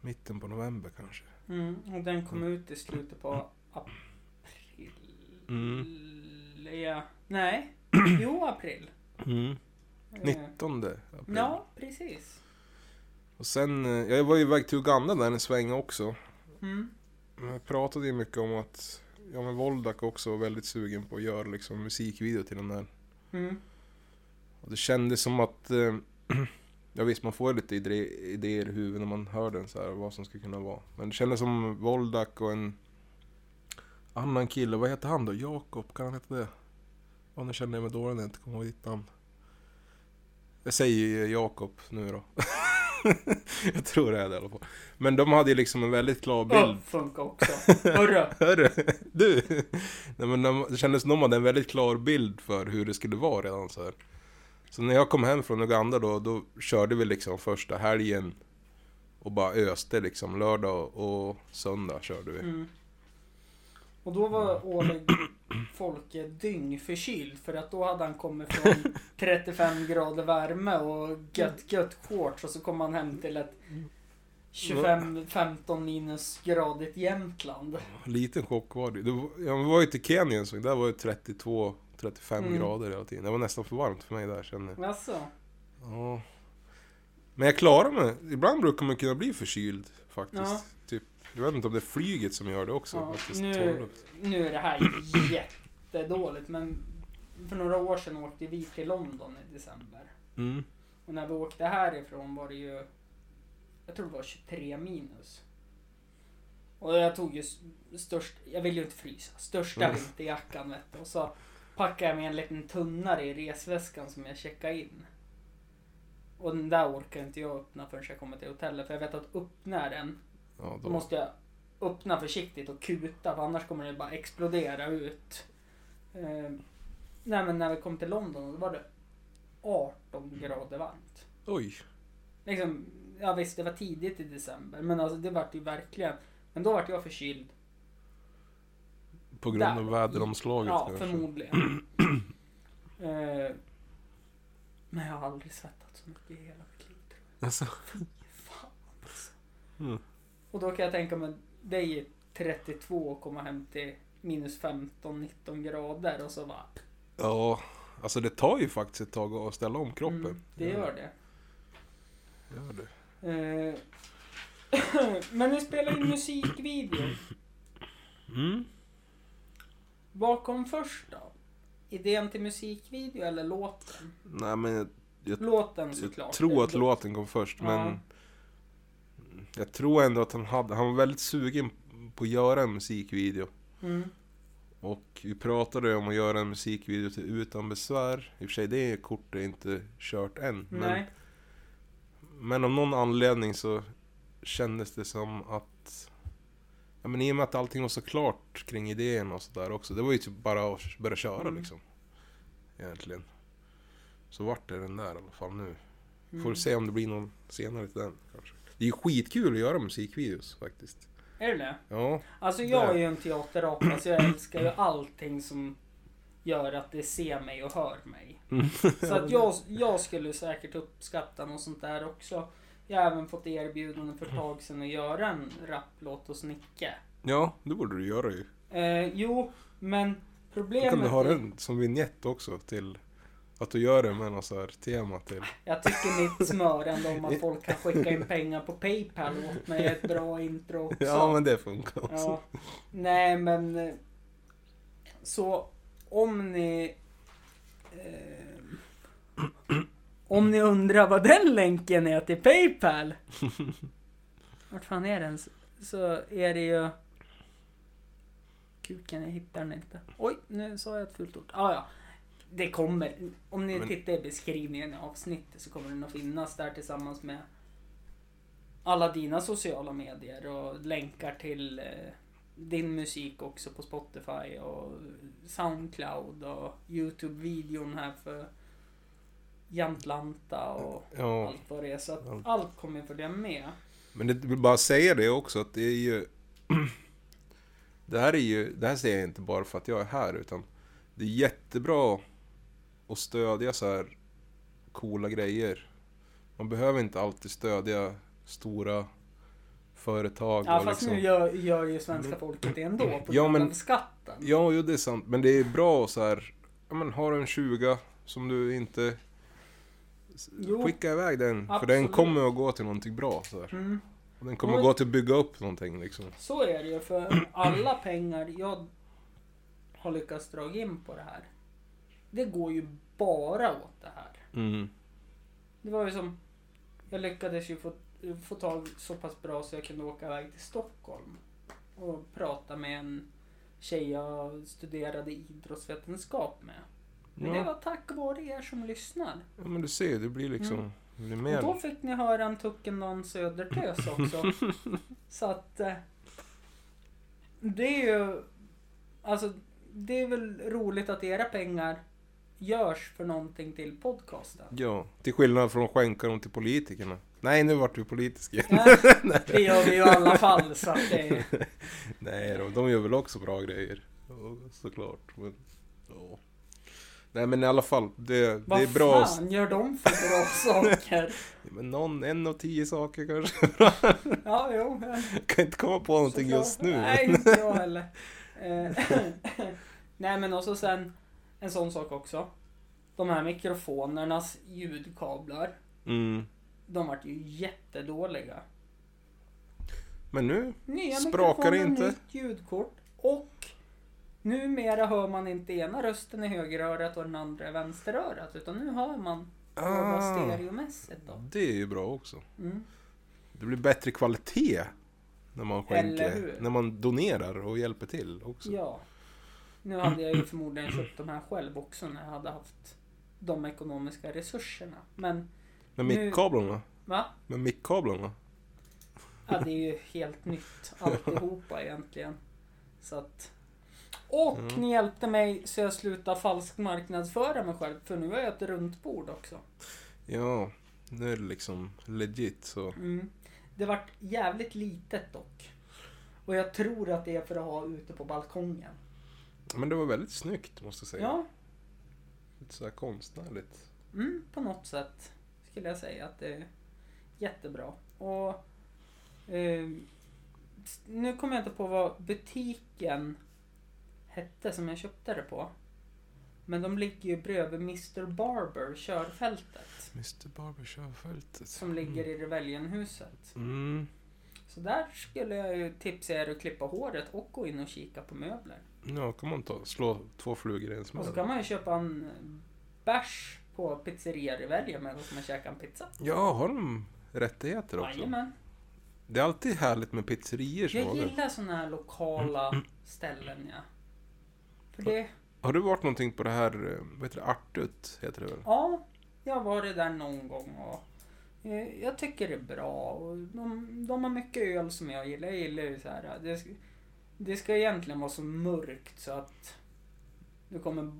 Speaker 2: Mitten på november kanske.
Speaker 1: Mm, och den kom ut i slutet på april.
Speaker 2: Mm.
Speaker 1: Ja, nej, jo april.
Speaker 2: Mm.
Speaker 1: Eh,
Speaker 2: 19 april.
Speaker 1: Ja, precis.
Speaker 2: Och sen, eh, jag var ju iväg till Uganda där en sväng också.
Speaker 1: Mm.
Speaker 2: Jag pratade ju mycket om att Ja men Voldak också var väldigt sugen på att göra liksom musikvideo till den där.
Speaker 1: Mm.
Speaker 2: Och det kändes som att eh, Ja visst man får lite idé, idéer i huvudet när man hör den så här vad som skulle kunna vara. Men det kändes som Voldak och en annan kille, vad heter han då? Jakob, kan han heta det? Ja nu känner jag mig dålig när jag inte kommer ihåg ditt namn. Jag säger Jakob nu då. jag tror det är det i alla fall. Men de hade ju liksom en väldigt klar bild.
Speaker 1: Öh, funkar också. Hörru.
Speaker 2: Hörru, du! Nej, men de, det kändes som de hade en väldigt klar bild för hur det skulle vara redan så här. Så när jag kom hem från Uganda då, då körde vi liksom första helgen och bara öste liksom. Lördag och söndag körde vi.
Speaker 1: Mm. Och då var årlig folk är dyngförkyld för att då hade han kommit från 35 grader värme och gött gött shorts och så kom han hem till ett 25-15 minusgradigt Jämtland.
Speaker 2: Liten chock var det. det var, ja, vi var ju till Kenya en sån, där var det 32, 35
Speaker 1: Mm.
Speaker 2: grader hela tiden. Det var nästan för varmt för mig där känner jag.
Speaker 1: Alltså,
Speaker 2: Ja. Men jag klarar mig. Ibland brukar man kunna bli förkyld faktiskt.
Speaker 1: Ja.
Speaker 2: Typ, jag vet inte om det är flyget som gör det också.
Speaker 1: Ja,
Speaker 2: faktiskt,
Speaker 1: nu- nu är det här jättedåligt men för några år sedan åkte vi till London i december.
Speaker 2: Mm.
Speaker 1: Och när vi åkte härifrån var det ju, jag tror det var 23 minus. Och jag tog ju störst, jag ville ju inte frysa, största
Speaker 2: Mm.
Speaker 1: vinterjackan vet du. Och så packade jag med en liten tunnare i resväskan som jag checkade in. Och den där orkar inte jag öppna förrän jag kommer till hotellet. För jag vet att öppnar den,
Speaker 2: Ja,
Speaker 1: då
Speaker 2: då.
Speaker 1: måste jag öppna försiktigt och kuta. För annars kommer det bara explodera ut. Eh, nej men när vi kom till London då var det 18 grader varmt.
Speaker 2: Oj.
Speaker 1: Liksom, ja visst det var tidigt i december men alltså det vart ju verkligen. Men då vart jag förkyld.
Speaker 2: På grund av väderomslaget
Speaker 1: Ja
Speaker 2: kanske.
Speaker 1: förmodligen. eh, men jag har aldrig svettats så mycket i hela mitt liv. tror
Speaker 2: Alltså.
Speaker 1: jag. Fan alltså.
Speaker 2: Mm.
Speaker 1: Och då kan jag tänka mig dig är 32 och komma hem till minus 15-19 grader och så bara.
Speaker 2: Ja, alltså det tar ju faktiskt ett tag att ställa om kroppen.
Speaker 1: Mm, det gör det.
Speaker 2: Gör det.
Speaker 1: Eh, men ni spelar ju musikvideo.
Speaker 2: Mm.
Speaker 1: Vad kom först då? Idén till musikvideo eller låten?
Speaker 2: Nej men jag, jag,
Speaker 1: Låten såklart.
Speaker 2: jag tror att låten kom först
Speaker 1: Ja.
Speaker 2: Jag tror ändå att han hade, han var väldigt sugen på att göra en musikvideo.
Speaker 1: Mm.
Speaker 2: Och vi pratade om att göra en musikvideo till Utan besvär. I och för sig det kortet är inte kört än. Men, men av någon anledning så kändes det som att Ja men i och med att allting var så klart kring idén och sådär också. Det var ju typ bara att börja köra
Speaker 1: Mm.
Speaker 2: liksom. Egentligen. Så vart det den där i alla fall nu. Får
Speaker 1: Mm.
Speaker 2: vi se om det blir någon senare till den kanske. Det är ju skitkul att göra musikvideos faktiskt.
Speaker 1: Är det det?
Speaker 2: Ja.
Speaker 1: Alltså jag är ju en teaterapa så jag älskar ju allting som gör att det ser mig och hör mig. Så att jag, jag skulle säkert uppskatta något sånt där också. Jag har även fått erbjudande för ett tag sedan att göra en rapplåt hos Nicke.
Speaker 2: Ja, det borde du göra ju.
Speaker 1: Eh, jo, men
Speaker 2: Då
Speaker 1: problemet...
Speaker 2: kan du ha den som vignett också till att du gör det med något så här tema till.
Speaker 1: Jag tycker mitt smörande om att folk kan skicka in pengar på Paypal åt mig är ett bra intro också.
Speaker 2: Ja men det funkar också.
Speaker 1: Ja. Nej men... eh, Så om ni... Eh, om ni undrar vad den länken är till Paypal. Vart fan är den? Så är det ju... Kuken, jag hittar den inte. Oj, nu sa jag ett fult ord. Ah, ja. Det kommer. Om ni
Speaker 2: Men-
Speaker 1: tittar i beskrivningen i avsnittet så kommer den att finnas där tillsammans med alla dina sociala medier och länkar till eh, din musik också på Spotify och Soundcloud och Youtube-videon här för Jamtlanta och
Speaker 2: Ja.
Speaker 1: allt vad det är. Så att
Speaker 2: Allt.
Speaker 1: allt kommer följa med.
Speaker 2: Men det vill bara säga det också att det är ju... det här är ju, det här säger jag inte bara för att jag är här utan det är jättebra att stödja så här coola grejer. Man behöver inte alltid stödja stora företag
Speaker 1: Ja
Speaker 2: och
Speaker 1: fast
Speaker 2: liksom...
Speaker 1: nu gör, gör ju svenska folket det ändå på
Speaker 2: Ja,
Speaker 1: grund
Speaker 2: men-
Speaker 1: av skatten.
Speaker 2: Ja, jo, det är sant. Men det är bra så här. Ja, men har du en 20 som du inte...
Speaker 1: Jo.
Speaker 2: Skicka iväg den. För
Speaker 1: Absolut.
Speaker 2: den kommer att gå till någonting bra. Så här.
Speaker 1: Mm.
Speaker 2: Och den kommer
Speaker 1: Och-
Speaker 2: att gå till att bygga upp någonting liksom.
Speaker 1: Så är det ju för alla pengar jag har lyckats dra in på det här. Det går ju bara åt det här.
Speaker 2: Mm.
Speaker 1: Det var ju som, jag lyckades ju få, få tag så pass bra så jag kunde åka iväg till Stockholm. Och prata med en tjej jag studerade idrottsvetenskap med. Men det
Speaker 2: Ja.
Speaker 1: var tack vare er som lyssnar.
Speaker 2: ja, men du ser, det blir liksom...
Speaker 1: Mm.
Speaker 2: Det blir
Speaker 1: Och då
Speaker 2: mer...
Speaker 1: fick ni höra en Tuckendan Södertös också. så att... eh, Det är ju... Alltså, det är väl roligt att era pengar görs för någonting till podcasten.
Speaker 2: Ja, till skillnad från att skänka dem till politikerna. Nej, nu vart du politisk igen.
Speaker 1: Ja, det gör vi ju i alla fall så att det...
Speaker 2: Nej då, de gör väl också bra grejer. Såklart. Men, ja. Nej men i alla fall, det,
Speaker 1: Vad
Speaker 2: det är bra.
Speaker 1: fan gör de för bra saker?
Speaker 2: Men någon, en av tio saker kanske.
Speaker 1: Ja, jo. ja.
Speaker 2: kan inte komma på någonting
Speaker 1: Såklart.
Speaker 2: just nu.
Speaker 1: Nej, inte jag heller. Eh, Nej, men också sen en sån sak också. De här mikrofonernas ljudkablar.
Speaker 2: Mm.
Speaker 1: De vart ju jättedåliga.
Speaker 2: Men nu,
Speaker 1: Nya
Speaker 2: Sprakar det inte?
Speaker 1: nytt ljudkort. Och numera hör man inte ena rösten i högerörat och den andra i vänsterörat. Utan nu hör man
Speaker 2: ah,
Speaker 1: stereomässigt då.
Speaker 2: det är ju bra också.
Speaker 1: Mm.
Speaker 2: Det blir bättre kvalitet när man skänker, när man donerar och hjälper till också.
Speaker 1: Ja. Nu hade jag ju förmodligen köpt de här själv också när jag hade haft de ekonomiska resurserna. Men,
Speaker 2: Men mickkablarna?
Speaker 1: va?
Speaker 2: Men mickkablarna?
Speaker 1: Ja, det är ju helt nytt alltihopa egentligen. Så att... Och
Speaker 2: Mm.
Speaker 1: ni hjälpte mig så jag slutade falsk marknadsföra mig själv. För nu har jag ett runt bord också.
Speaker 2: Ja, nu är det liksom legit så.
Speaker 1: Mm. Det vart jävligt litet dock. Och jag tror att det är för att ha ute på balkongen.
Speaker 2: Men det var väldigt snyggt måste jag säga.
Speaker 1: Ja,
Speaker 2: Lite sådär konstnärligt.
Speaker 1: mm, på något sätt skulle jag säga att det är jättebra. Och eh, nu kommer jag inte på vad butiken hette som jag köpte det på. Men de ligger ju bredvid Mr Barber, körfältet.
Speaker 2: Mr Barbershop-fältet.
Speaker 1: Som ligger i Revelionhuset.
Speaker 2: Mm.
Speaker 1: Så där skulle jag ju tipsa er att klippa håret och gå in och kika på möbler.
Speaker 2: Ja, kan man ta, slå två flugor i en
Speaker 1: Och så
Speaker 2: smäll.
Speaker 1: kan man ju köpa en bärs på pizzeria Revelio medan man käkar en pizza.
Speaker 2: Ja, har de rättigheter också?
Speaker 1: Jajamän.
Speaker 2: Det är alltid härligt med pizzerior som
Speaker 1: Jag
Speaker 2: har det.
Speaker 1: gillar såna här lokala ställen ja. För det,
Speaker 2: Har du varit någonting på det här, eh, vad heter det, Artut heter det väl?
Speaker 1: ja, jag har varit där någon gång och eh, jag tycker det är bra. Och de, de har mycket öl som jag gillar. Jag gillar ju så här. Det, det ska egentligen vara så mörkt så att du kommer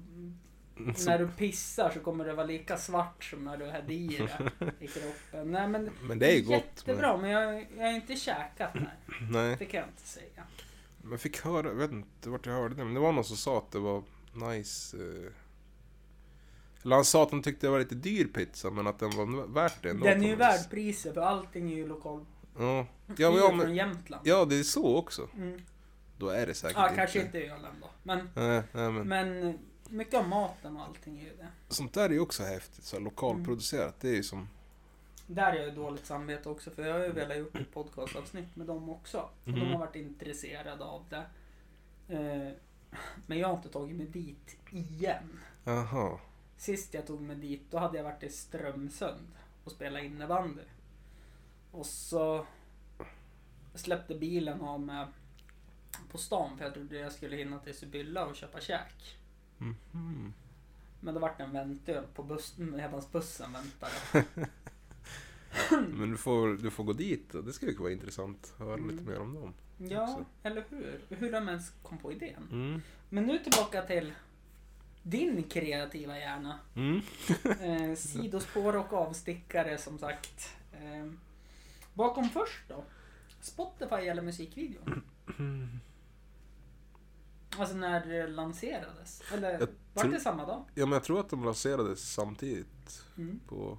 Speaker 2: Så-
Speaker 1: När du pissar så kommer det vara lika svart som när du hade i det i kroppen. Nej, men
Speaker 2: Men det är ju gott.
Speaker 1: Jättebra, men jag, jag har inte käkat.
Speaker 2: Men, nej,
Speaker 1: Det kan jag inte säga.
Speaker 2: men jag fick höra, jag vet inte vart jag hörde det, men det var någon som sa att det var nice. Eh, eller han sa att han tyckte det var lite dyr pizza, men att den var värt det ändå.
Speaker 1: Den är ju värd priset för allting är ju lokalt.
Speaker 2: Ja,
Speaker 1: Ja,
Speaker 2: ja, men,
Speaker 1: från
Speaker 2: men,
Speaker 1: Jämtland.
Speaker 2: ja, det är så också.
Speaker 1: Mm.
Speaker 2: Då är det säkert
Speaker 1: Ja, kanske inte ölen då. Men,
Speaker 2: Nej, nej, men
Speaker 1: men mycket av maten och allting är ju det.
Speaker 2: sånt där är ju också häftigt. Så här, lokalproducerat, det är ju som...
Speaker 1: Där är jag ju dåligt samvete också för jag har ju velat gjort ett podcastavsnitt med dem också. Och
Speaker 2: Mhm.
Speaker 1: de har varit intresserade av det. Eh, men jag har inte tagit mig dit igen.
Speaker 2: Jaha.
Speaker 1: Sist jag tog mig dit, då hade jag varit i Strömsund och spelat innebandy. Och så släppte bilen av mig på stan för jag trodde jag skulle hinna till Sibylla och köpa käk.
Speaker 2: Mhm.
Speaker 1: Men det vart en väntöl på bussen medan bussen väntade.
Speaker 2: Men du får, du får gå dit och det skulle vara intressant att höra lite
Speaker 1: Mm.
Speaker 2: mer om dem.
Speaker 1: Ja,
Speaker 2: Också.
Speaker 1: eller hur? Hur de ens kom på idén.
Speaker 2: Mm.
Speaker 1: Men nu tillbaka till din kreativa hjärna.
Speaker 2: Mm.
Speaker 1: Eh, sidospår och avstickare som sagt. Eh, kom först då? Spotify eller musikvideon? Alltså när det lanserades? Eller
Speaker 2: Jag
Speaker 1: var det samma dag?
Speaker 2: Ja men jag tror att de lanserades samtidigt
Speaker 1: Mm,
Speaker 2: på...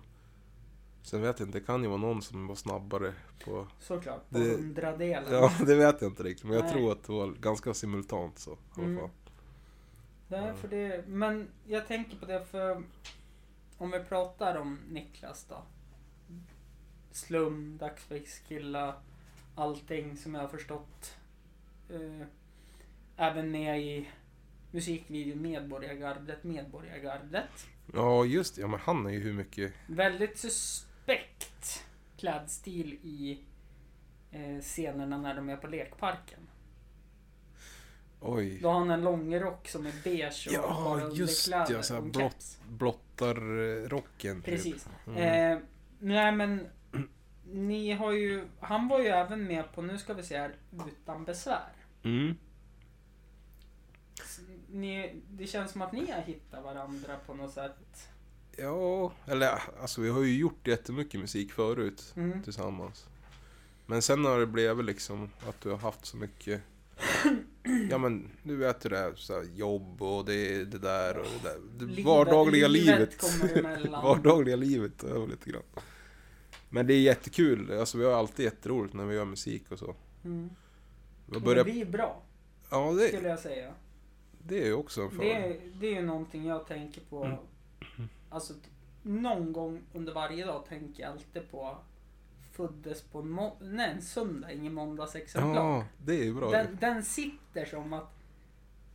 Speaker 2: Sen vet jag inte, det kan ju vara någon som var snabbare på...
Speaker 1: såklart, på
Speaker 2: Det-
Speaker 1: hundradelen.
Speaker 2: Ja, det vet jag inte riktigt. Men jag
Speaker 1: Nej.
Speaker 2: tror att det var ganska simultant så.
Speaker 1: Mm.
Speaker 2: fall.
Speaker 1: Därför det, men jag tänker på det för om vi pratar om Niklas då. Slum, Dagsverkskilla, allting som jag har förstått. Eh, även med i musikvideon Medborgargardet, Medborgargardet.
Speaker 2: Ja just det, ja men han är ju hur mycket...
Speaker 1: Väldigt suspekt klädstil i eh, scenerna när de är på lekparken.
Speaker 2: Oj.
Speaker 1: Då har han en långrock som är beige och
Speaker 2: Ja,
Speaker 1: bara
Speaker 2: just
Speaker 1: underkläder
Speaker 2: ja, så här
Speaker 1: och en
Speaker 2: blått.
Speaker 1: keps.
Speaker 2: Blottar eh, rocken typ.
Speaker 1: Precis.
Speaker 2: Mm.
Speaker 1: Eh, nej men ni har ju, han var ju även med på, nu ska vi se här, Utan besvär.
Speaker 2: Mm.
Speaker 1: Ni, det känns som att ni har hittat varandra på något sätt.
Speaker 2: Ja, eller alltså vi har ju gjort jättemycket musik förut
Speaker 1: Mm.
Speaker 2: tillsammans. Men sen har det blivit liksom att du har haft så mycket Ja men du vet det är, så här, jobb och det, det där och det där. Det
Speaker 1: Livet-
Speaker 2: vardagliga
Speaker 1: livet
Speaker 2: livet. vardagliga livet över lite grann. Men det är jättekul, alltså vi har alltid jätteroligt när vi gör musik och så.
Speaker 1: Mm.
Speaker 2: Vi
Speaker 1: Det
Speaker 2: börjar,
Speaker 1: blir bra,
Speaker 2: ja det,
Speaker 1: skulle jag säga.
Speaker 2: Det är ju också en
Speaker 1: Det,
Speaker 2: fördel.
Speaker 1: är- det är ju någonting jag tänker på.
Speaker 2: Mm.
Speaker 1: Alltså, någon gång under varje dag tänker jag alltid på föddes på en, må- nej, en söndag, ingen måndagsexemplar.
Speaker 2: Ja, det är ju bra.
Speaker 1: den, den sitter som att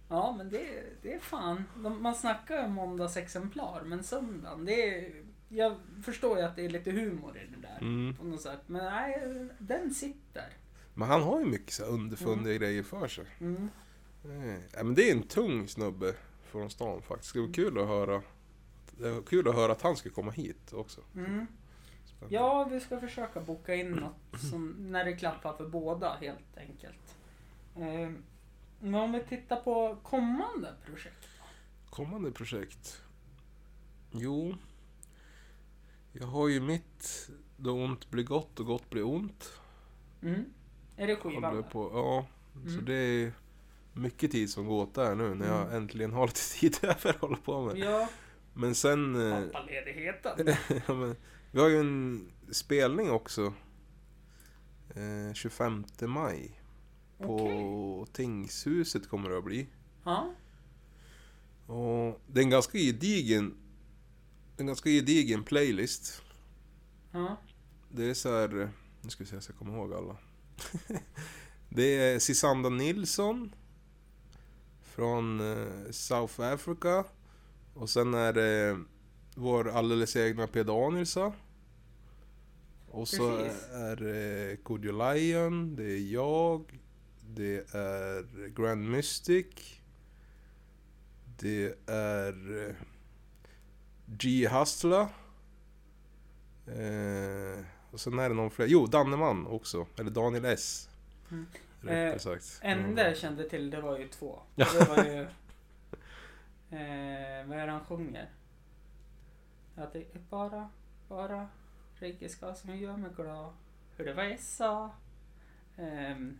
Speaker 1: Ja men det, det är fan, de, man snackar om måndagsexemplar men söndagen det är Jag förstår ju att det är lite humor i det där
Speaker 2: Mm.
Speaker 1: på något sätt men nej, den sitter.
Speaker 2: Men han har ju mycket så underfundiga grejer för sig.
Speaker 1: Mm.
Speaker 2: Ja, men det är en tung snubbe från stan faktiskt. Det var kul att höra. Det var kul att höra att han ska komma hit också.
Speaker 1: Mm. Ja, vi ska försöka boka in något som, när det klappar för båda helt enkelt. Eh, men om vi tittar på kommande projekt.
Speaker 2: Kommande projekt? Jo. Jag har ju mitt Då ont blir gott och gott blir ont.
Speaker 1: Mm. Är det skivan?
Speaker 2: På, ja. Så
Speaker 1: Mm.
Speaker 2: det är mycket tid som går åt där nu när jag
Speaker 1: Mm.
Speaker 2: äntligen har lite tid över att hålla på med.
Speaker 1: Ja,
Speaker 2: Men sen... eh,
Speaker 1: pappaledigheten.
Speaker 2: ja, men, vi har ju en spelning också. Eh, 25 maj. På
Speaker 1: Okej.
Speaker 2: Tingshuset kommer det att bli.
Speaker 1: Ja.
Speaker 2: Och det är en ganska gedigen... En ganska gedigen playlist.
Speaker 1: Ja.
Speaker 2: Det är så här... Nu ska vi se så jag kommer ihåg alla. det är Sisanda Nilsson. Från eh, South Africa. Och sen är det vår alldeles egna P. Danielsson. Och så
Speaker 1: Precis.
Speaker 2: är det Kodjo Lion, det är jag, det är Grand Mystic, det är eh, G. Hustla. Eh, och sen är det någon fler. Jo, Danneman också. Eller Daniel S.
Speaker 1: Mm. Eh,
Speaker 2: sagt.
Speaker 1: enda jag kände till det var ju två. Det var ju... Eh, vad är det han sjunger? Att det är bara, bara Rikiska som gör mig glad. Hur det var jag sa. Ehm,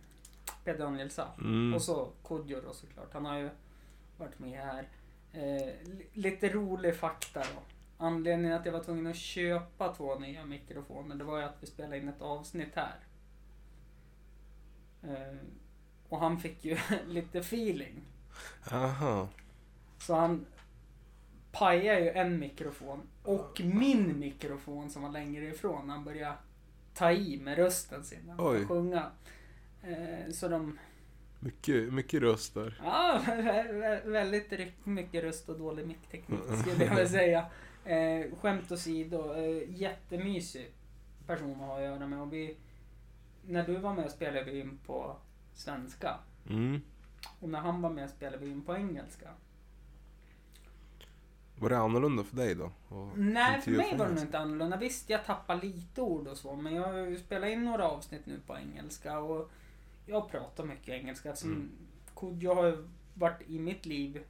Speaker 1: P. Daniel sa.
Speaker 2: Mm.
Speaker 1: Och så Kodjo då såklart. Han har ju varit med här. Eh, li- lite rolig fakta då. Anledningen att jag var tvungen att köpa två nya mikrofoner det var ju att vi spelade in ett avsnitt här. Eh, och han fick ju lite feeling.
Speaker 2: Aha.
Speaker 1: Så han pajade ju en mikrofon och min mikrofon som var längre ifrån. Han började ta i med rösten sin när han
Speaker 2: Oj.
Speaker 1: började sjunga. Eh, så de
Speaker 2: Mycket, mycket röster.
Speaker 1: Ja, vä- vä- väldigt mycket röst och dålig mickteknik skulle jag väl säga. Eh, skämt åsido, eh, jättemysig person att ha att göra med. Och vi, när du var med spelade vi in på svenska.
Speaker 2: Mm.
Speaker 1: Och när han var med spelade vi in på engelska.
Speaker 2: Var det annorlunda för dig då?
Speaker 1: Nej, för mig var det nog inte annorlunda. Visst, jag tappar lite ord och så, men jag har spelat in några avsnitt nu på engelska och jag pratar mycket engelska. Eftersom
Speaker 2: Mm.
Speaker 1: Kodjo har ju varit i mitt liv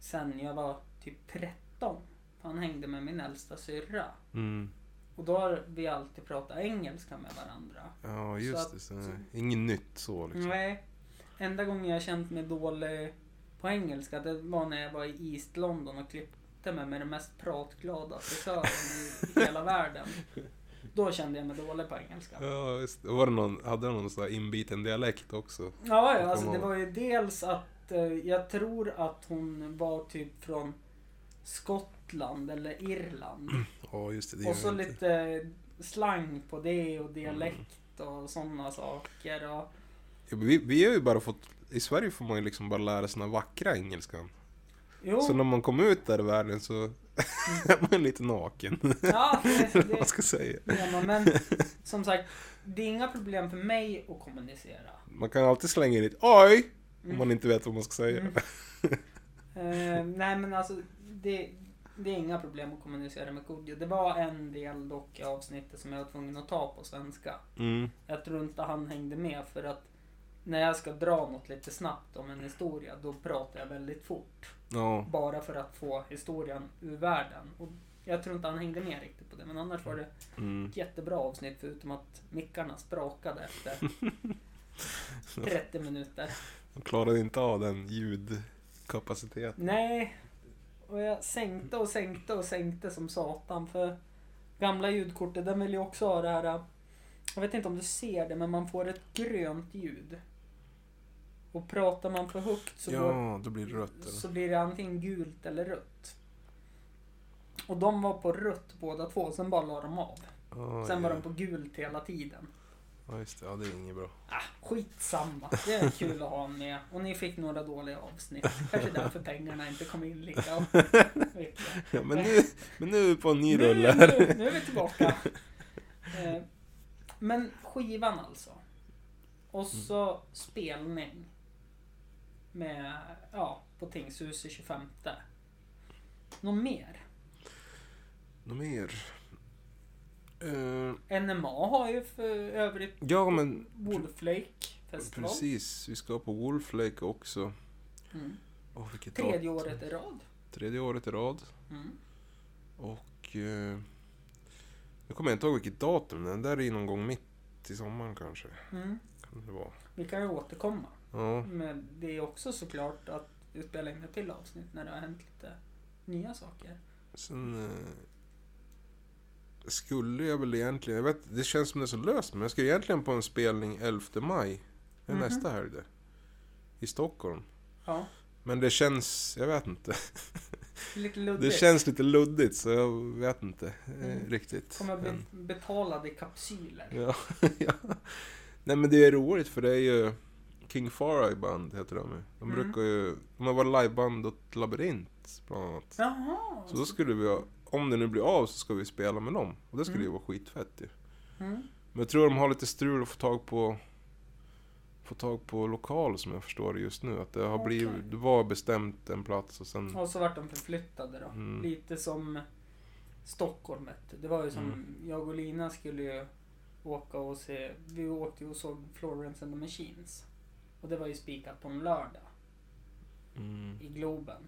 Speaker 1: sen jag var typ 13. Han hängde med min äldsta syrra.
Speaker 2: Mm.
Speaker 1: Och då har vi alltid pratat engelska med varandra.
Speaker 2: Ja,
Speaker 1: Så
Speaker 2: just
Speaker 1: att-
Speaker 2: det. Så, inget nytt så liksom.
Speaker 1: Nej. Enda gången jag känt mig dålig på engelska, det var när jag var i East London och klippte mig med den mest pratglada frisören i hela världen. Då kände jag mig dålig på engelska.
Speaker 2: Ja, just det. Var det någon, hade de någon sån här inbiten dialekt också?
Speaker 1: Ja, ja alltså det var ju dels att eh, jag tror att hon var typ från Skottland eller Irland.
Speaker 2: Ja, just det. det
Speaker 1: Och så lite slang på det och dialekt och sådana saker. Och,
Speaker 2: Ja, vi, vi har ju bara fått... I Sverige får man ju liksom bara lära sig den vackra engelskan.
Speaker 1: jo,
Speaker 2: Så när man kommer ut där i världen så är man lite naken.
Speaker 1: ja, det,
Speaker 2: vad ska säga.
Speaker 1: Ja, men- som sagt, det är inga problem för mig att kommunicera.
Speaker 2: Man kan alltid slänga in ett oj! Om
Speaker 1: Mm.
Speaker 2: man inte vet vad man ska säga.
Speaker 1: Mm. Eh, nej men alltså, det, det är inga problem att kommunicera med Kodjo. Det var en del dock i avsnittet som jag var tvungen att ta på svenska.
Speaker 2: Mm.
Speaker 1: Jag tror inte han hängde med för att när jag ska dra något lite snabbt om en historia, då pratar jag väldigt fort.
Speaker 2: Ja.
Speaker 1: Bara för att få historien ur världen. Och jag tror inte han hängde med riktigt på det, men annars var det
Speaker 2: Mm.
Speaker 1: ett jättebra avsnitt förutom att mickarna sprakade efter 30 minuter.
Speaker 2: De klarade inte av den ljudkapaciteten.
Speaker 1: Nej. Och jag sänkte och sänkte och sänkte som satan för gamla ljudkortet den vill ju också ha det här. Jag vet inte om du ser det men man får ett grönt ljud. Och pratar man för högt så, går,
Speaker 2: Ja, då blir det rött eller?
Speaker 1: så blir det antingen gult eller rött. Och de var på rött båda två, sen bara la de av.
Speaker 2: Ja,
Speaker 1: Sen var
Speaker 2: ja.
Speaker 1: de på gult hela tiden.
Speaker 2: Ja, just det. Ja, det är inget bra.
Speaker 1: Ah, skitsamma. Det är kul att ha med. Och ni fick några dåliga avsnitt. Kanske därför pengarna inte kom in lika mycket.
Speaker 2: Ja, men, nu, men nu är vi på en ny
Speaker 1: Nu,
Speaker 2: rulle här.
Speaker 1: nu, nu är vi tillbaka. Eh, Men skivan alltså. Och så spelning. Med, ja, på Tingshuset 25. Något mer?
Speaker 2: Något mer? Eh,
Speaker 1: NMA har ju för övrigt
Speaker 2: ja, men
Speaker 1: Wolflake festival.
Speaker 2: precis. Vi ska på Wolflake också.
Speaker 1: Mm.
Speaker 2: Vilket
Speaker 1: Tredje
Speaker 2: datum.
Speaker 1: året i rad.
Speaker 2: Tredje året i rad.
Speaker 1: Mm.
Speaker 2: Och... Eh, nu kommer jag inte ihåg vilket datum. Den där är någon gång mitt i sommaren kanske.
Speaker 1: Mm.
Speaker 2: Kan det vara.
Speaker 1: Vi kan ju återkomma.
Speaker 2: Ja,
Speaker 1: Men det är också såklart att vi spelar in ett till avsnitt när det har hänt lite nya saker.
Speaker 2: sen... Eh, skulle jag väl egentligen... Jag vet, det känns som det är så löst, men jag ska egentligen på en spelning 11 maj. Det är
Speaker 1: Mhm.
Speaker 2: nästa helg det. I Stockholm.
Speaker 1: Ja,
Speaker 2: Men det känns... Jag vet inte.
Speaker 1: lite
Speaker 2: Det
Speaker 1: luddigt.
Speaker 2: känns lite luddigt, så jag vet inte eh,
Speaker 1: Mm.
Speaker 2: riktigt.
Speaker 1: Kommer
Speaker 2: Men-
Speaker 1: betalade kapsyler.
Speaker 2: Ja, ja. Nej men det är roligt för det är ju King Farah band heter de ju. De
Speaker 1: Mm.
Speaker 2: brukar ju, de har varit liveband åt Labyrint bland annat.
Speaker 1: Jaha.
Speaker 2: Så då skulle vi ha, om det nu blir av så ska vi spela med dem. Och det skulle
Speaker 1: Mm.
Speaker 2: ju vara skitfett ju.
Speaker 1: Mm.
Speaker 2: Men jag tror de har lite strul att få tag på Få tag på lokal som jag förstår det just nu. Att det har
Speaker 1: Okej.
Speaker 2: blivit, det var bestämt en plats och sen...
Speaker 1: Och så vart de förflyttade då.
Speaker 2: Mm.
Speaker 1: Lite som Stockholmet. Det var ju som,
Speaker 2: Mm.
Speaker 1: jag och Lina skulle ju åka och se, vi åkte ju och såg Florence and the Machines. Och det var ju spikat på en lördag
Speaker 2: Mm.
Speaker 1: i Globen.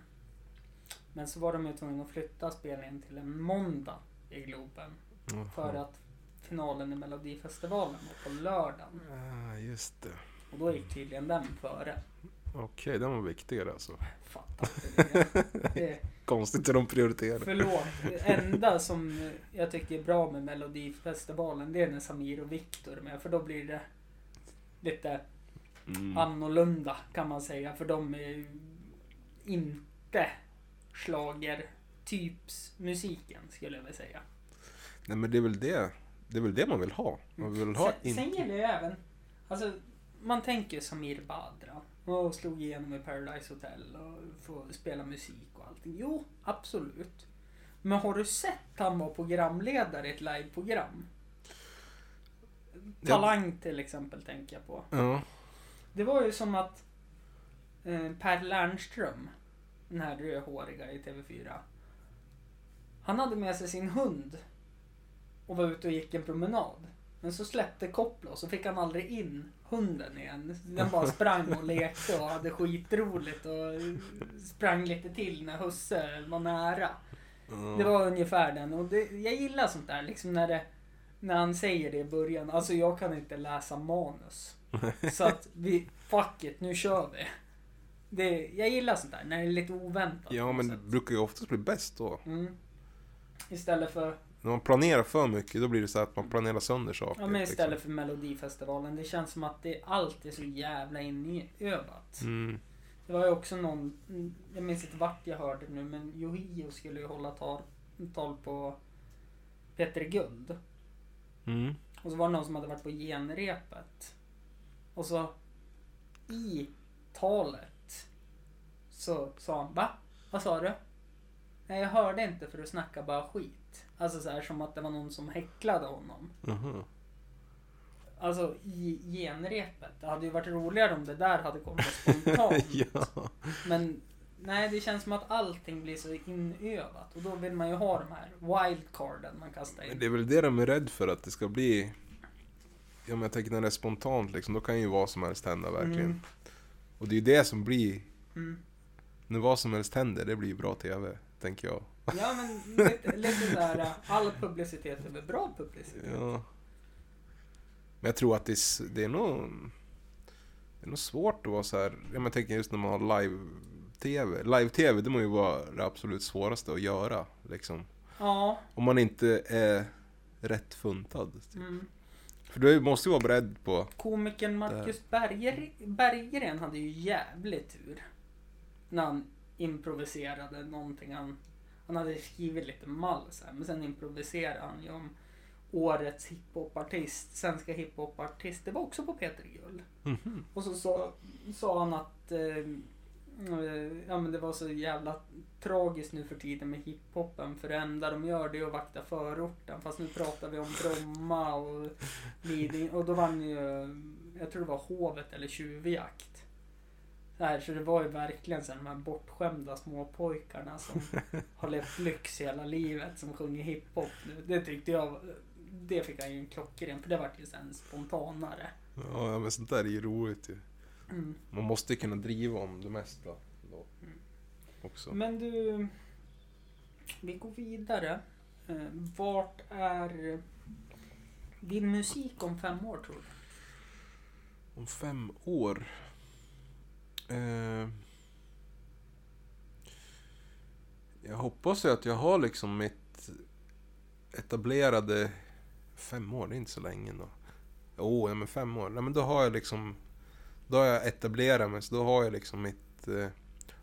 Speaker 1: Men så var de ju tvungna att flytta spelningen till en måndag i Globen.
Speaker 2: Jaha.
Speaker 1: För att finalen i Melodifestivalen var på lördagen.
Speaker 2: Ah, just det.
Speaker 1: Och då gick tydligen den före.
Speaker 2: Okej, den var viktigare alltså.
Speaker 1: Fattar inte det. det.
Speaker 2: Konstigt hur de prioriterar.
Speaker 1: Förlåt. Det enda som jag tycker är bra med Melodifestivalen det är när Samir och Viktor är med. För då blir det lite
Speaker 2: Mm.
Speaker 1: annorlunda kan man säga. För de är ju inte slager typs musiken skulle jag vilja säga.
Speaker 2: Nej men det är väl det. Det är väl det man vill ha. Man vill ha
Speaker 1: sen, sen gäller det ju även, alltså man tänker Samir Badran och slog igenom i Paradise Hotel och får spela musik och allting. Jo, absolut. Men har du sett han var programledare i ett liveprogram?
Speaker 2: Ja.
Speaker 1: Talang till exempel tänker jag på.
Speaker 2: Ja.
Speaker 1: Det var ju som att eh, Per Lernström, här rödhåriga i TV4. Han hade med sig sin hund och var ute och gick en promenad. Men så släppte kopplet och så fick han aldrig in hunden igen. Den bara sprang och lekte och hade skitroligt och sprang lite till när husse var nära. Det var ungefär den. Och det, jag gillar sånt där liksom när det när han säger det i början. Alltså jag kan inte läsa manus. Så att vi, fuck it, nu kör vi. Det, jag gillar sånt där, när det är lite oväntat.
Speaker 2: Ja men det brukar ju oftast bli bäst då.
Speaker 1: Mm. Istället för,
Speaker 2: När man planerar för mycket då blir det så att man planerar sönder saker.
Speaker 1: ja, men istället
Speaker 2: liksom.
Speaker 1: för Melodifestivalen. Det känns som att det alltid är så jävla inövat.
Speaker 2: Mm.
Speaker 1: Det var ju också någon, jag minns inte vart jag hörde nu, men Yohio skulle ju hålla tal, tal på Peter Guld.
Speaker 2: Mm.
Speaker 1: Och så var det någon som hade varit på genrepet. Och så i talet så sa han Va? Vad sa du? Nej jag hörde inte för du snackar bara skit. Alltså så här som att det var någon som häcklade honom.
Speaker 2: Aha.
Speaker 1: Alltså i genrepet. Det hade ju varit roligare om det där hade kommit spontant.
Speaker 2: ja.
Speaker 1: Men nej, det känns som att allting blir så inövat. Och då vill man ju ha de här wildcarden man kastar
Speaker 2: Men
Speaker 1: in.
Speaker 2: det är väl det de är rädd för att det ska bli. Ja men jag tänker när det är spontant liksom, då kan ju vad som helst hända verkligen.
Speaker 1: Mm.
Speaker 2: Och det är ju det som blir,
Speaker 1: Mm.
Speaker 2: När vad som helst händer, det blir bra TV. Tänker jag.
Speaker 1: Ja men lite, lite såhär, all publicitet är väl bra publicitet?
Speaker 2: Ja. Men jag tror att det är, det är nog... Det är nog svårt att vara så här. Jag tänker just när man har live-tv. Live-tv det må ju vara det absolut svåraste att göra. Liksom.
Speaker 1: Ja.
Speaker 2: Om man inte är rätt funtad. Typ.
Speaker 1: Mm.
Speaker 2: För du måste ju vara beredd på...
Speaker 1: Komikern Marcus Berger, Berggren hade ju jävligt tur. När han improviserade någonting. Han, han hade skrivit lite mall så här, men sen improviserade han ju om årets hiphopartist, svenska hiphopartist. Det var också på Peter Guld.
Speaker 2: Mhm.
Speaker 1: Och så sa, sa han att eh, eh, ja, men det var så jävla tragiskt nu för tiden med hiphopen. För det enda de gör det är att vakta förorten. Fast nu pratar vi om Bromma och Lidingö. Och då vann ju, jag tror det var Hovet eller Tjuvjakt. Så, här, så det var ju verkligen så här, de här bortskämda småpojkarna som har levt lyx hela livet som sjunger hiphop nu. Det tyckte jag, det fick han ju en klockren. För det vart ju sen spontanare.
Speaker 2: Ja men sånt där är ju roligt ju.
Speaker 1: Mm.
Speaker 2: Man måste ju kunna driva om det mesta. Då.
Speaker 1: Mm.
Speaker 2: Också.
Speaker 1: Men du, vi går vidare. Eh, vart är din musik om fem år tror du?
Speaker 2: Om fem år. Eh, jag hoppas ju att jag har liksom mitt etablerade... Fem år, det är inte så länge då. Jo, oh, men fem år. Nej, men då har jag liksom... Då har jag etablerat mig, så då har jag liksom mitt... Eh,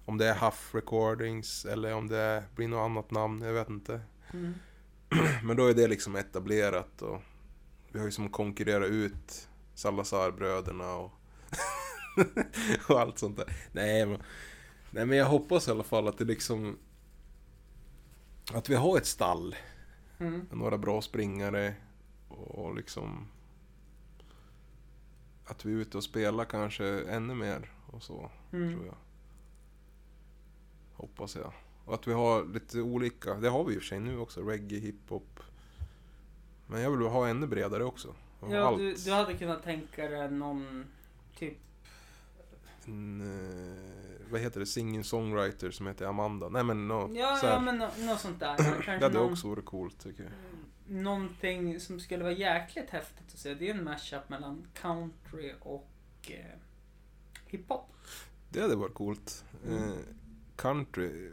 Speaker 2: om det är Huff Recordings eller om det blir något annat namn, jag vet inte.
Speaker 1: Mm.
Speaker 2: Men då är det liksom etablerat och vi har ju som konkurrerat ut Salazar-bröderna och, och allt sånt där. Nej men, nej men jag hoppas i alla fall att det liksom... Att vi har ett stall
Speaker 1: Mm.
Speaker 2: några bra springare och liksom... Att vi är ute och spelar kanske ännu mer och så,
Speaker 1: Mm.
Speaker 2: tror jag. Hoppas jag. Och att vi har lite olika, det har vi i och för sig nu också, reggae, hiphop. Men jag vill ha ännu bredare också.
Speaker 1: Ja, du, du hade kunnat tänka dig någon typ...
Speaker 2: En, eh, vad heter det, singing-songwriter som heter Amanda. Nej men no,
Speaker 1: Ja,
Speaker 2: så här,
Speaker 1: ja men nå- något sånt där.
Speaker 2: Det hade
Speaker 1: någon,
Speaker 2: också varit coolt tycker jag.
Speaker 1: någonting som skulle vara jäkligt häftigt att se. Det är en mashup mellan country och eh, hiphop.
Speaker 2: Det hade varit coolt.
Speaker 1: Mm.
Speaker 2: Eh, country.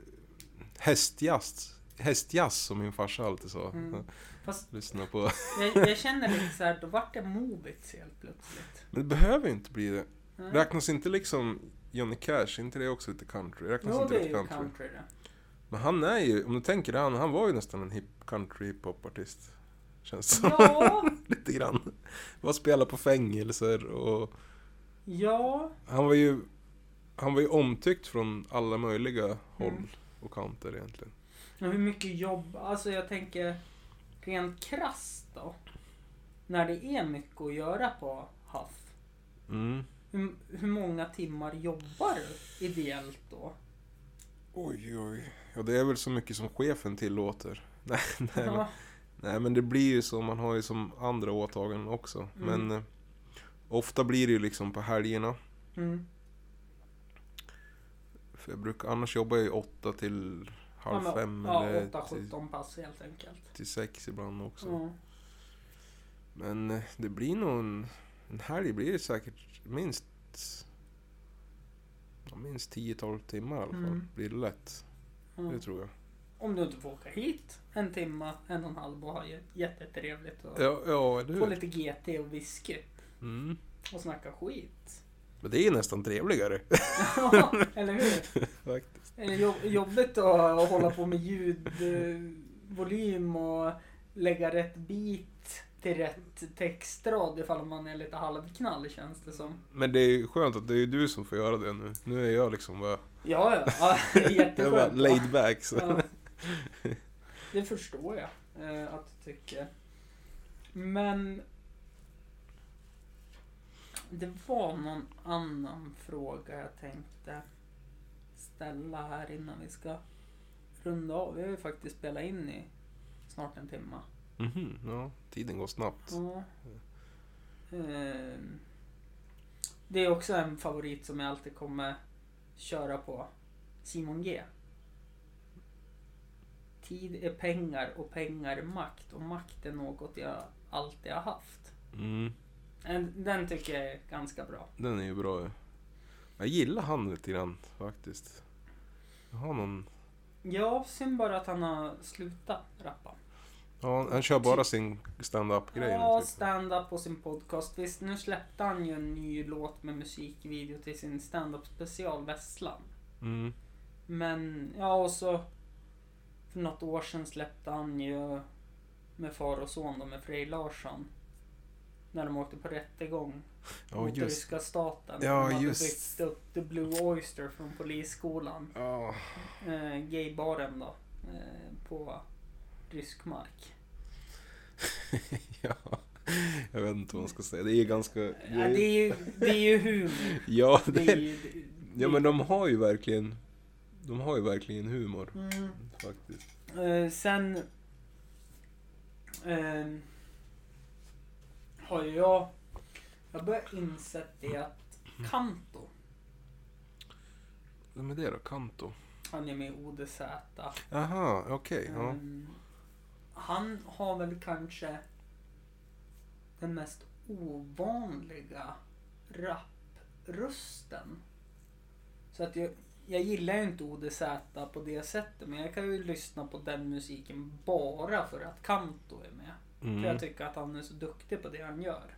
Speaker 2: Hästjazz. Hästjazz som min farsa alltid sa.
Speaker 1: Mm. Fast
Speaker 2: Lyssna på.
Speaker 1: jag, jag känner lite så här, då vart det Movits helt plötsligt.
Speaker 2: Men det behöver ju inte bli det. Räknas inte liksom Johnny Cash, inte det också lite country? Räknas
Speaker 1: Jo,
Speaker 2: inte
Speaker 1: det är ju
Speaker 2: country?
Speaker 1: country det.
Speaker 2: Men han är ju, om du tänker det, han, han var ju nästan en hip, country hiphop-artist. Känns som.
Speaker 1: Ja,
Speaker 2: lite grann. Var spela på fängelser och
Speaker 1: ja.
Speaker 2: han var ju han var ju omtyckt från alla möjliga håll
Speaker 1: Mm.
Speaker 2: och kanter egentligen.
Speaker 1: Men hur mycket jobb, alltså jag tänker rent krasst då. När det är mycket att göra på Huff.
Speaker 2: Mm.
Speaker 1: Hur, hur många timmar jobbar du ideellt då?
Speaker 2: Oj, oj. Ja, det är väl så mycket som chefen tillåter. Nej, nej, men, nej men det blir ju så. Man har ju som andra åtaganden också.
Speaker 1: Mm.
Speaker 2: Men eh, ofta blir det ju liksom på helgerna.
Speaker 1: mm.
Speaker 2: För jag brukar, annars jobbar jag ju åtta till halv
Speaker 1: ja,
Speaker 2: fem
Speaker 1: ja,
Speaker 2: eller
Speaker 1: 8-17 pass helt enkelt.
Speaker 2: till sex ibland också.
Speaker 1: Ja.
Speaker 2: Men eh, det blir nog en, en helg blir det säkert minst minst 10-12 timmar i alla fall.
Speaker 1: Mm.
Speaker 2: Blir det lätt.
Speaker 1: Ja.
Speaker 2: Det tror jag.
Speaker 1: Om du inte får åka hit en timma, en och en halv och ha jä- jättetrevligt och
Speaker 2: Ja, ja
Speaker 1: få lite GT och whisky
Speaker 2: Mm.
Speaker 1: och snacka skit.
Speaker 2: Men det är nästan trevligare
Speaker 1: Ja, Eller hur?
Speaker 2: faktiskt.
Speaker 1: Är det jobb, jobbigt att hålla på med ljudvolym och lägga rätt bit till rätt textrad ifall man är lite halvknall känns det som.
Speaker 2: Men det är ju skönt att det är du som får göra det nu. Nu är jag liksom bara,
Speaker 1: Ja, ja. ja
Speaker 2: bara
Speaker 1: jätteskönt. va?
Speaker 2: laid back. Så.
Speaker 1: Ja. Det förstår jag eh, att du tycker. Men det var någon annan fråga jag tänkte ställa här innan vi ska runda av. Vi har ju faktiskt spelat in i snart en timma.
Speaker 2: Mhm, ja, tiden går snabbt.
Speaker 1: Ja. Ehm, Det är också en favorit som jag alltid kommer köra på. Simon G. Tid är pengar och pengar är makt och makt är något jag alltid har haft.
Speaker 2: Mm.
Speaker 1: En- Den tycker jag är ganska bra.
Speaker 2: Den är ju bra ju. Jag gillar han lite grann faktiskt. Jag har någon...
Speaker 1: Ja, synd bara att han har slutat rappa.
Speaker 2: Ja, han kör bara sin stand-up grej
Speaker 1: Ja,
Speaker 2: typ.
Speaker 1: stand-up på sin podcast. Visst, nu släppte han ju en ny låt med musikvideo till sin stand-up special Vesslan.
Speaker 2: Mm.
Speaker 1: Men, ja och så för något år sedan släppte han ju med far och son då, med Frej Larsson. När de åkte på rättegång
Speaker 2: Ja,
Speaker 1: mot
Speaker 2: just.
Speaker 1: ryska staten.
Speaker 2: Ja,
Speaker 1: de hade
Speaker 2: just.
Speaker 1: byggt upp The Blue Oyster från polisskolan.
Speaker 2: Ja.
Speaker 1: Eh, gaybaren då. Eh, på rysk mark.
Speaker 2: ja. Jag vet inte vad man ska säga. Det är ganska...
Speaker 1: Ja, det, är ju, det är ju humor.
Speaker 2: Ja,
Speaker 1: Det
Speaker 2: det
Speaker 1: är
Speaker 2: är...
Speaker 1: ju,
Speaker 2: ja, men de har ju verkligen... De har ju verkligen humor.
Speaker 1: Mm.
Speaker 2: Faktiskt.
Speaker 1: Eh, sen eh, har ju jag, jag börjar insett det att Kanto,
Speaker 2: Vem är det då? Kanto?
Speaker 1: han är med i ODZ.
Speaker 2: Aha, okej. ja.
Speaker 1: Han har väl kanske den mest ovanliga rapprösten. Så att jag, jag gillar ju inte ODZ på det sättet men jag kan ju lyssna på den musiken bara för att Kanto är med. För
Speaker 2: Mm.
Speaker 1: jag tycker att han är så duktig på det han gör.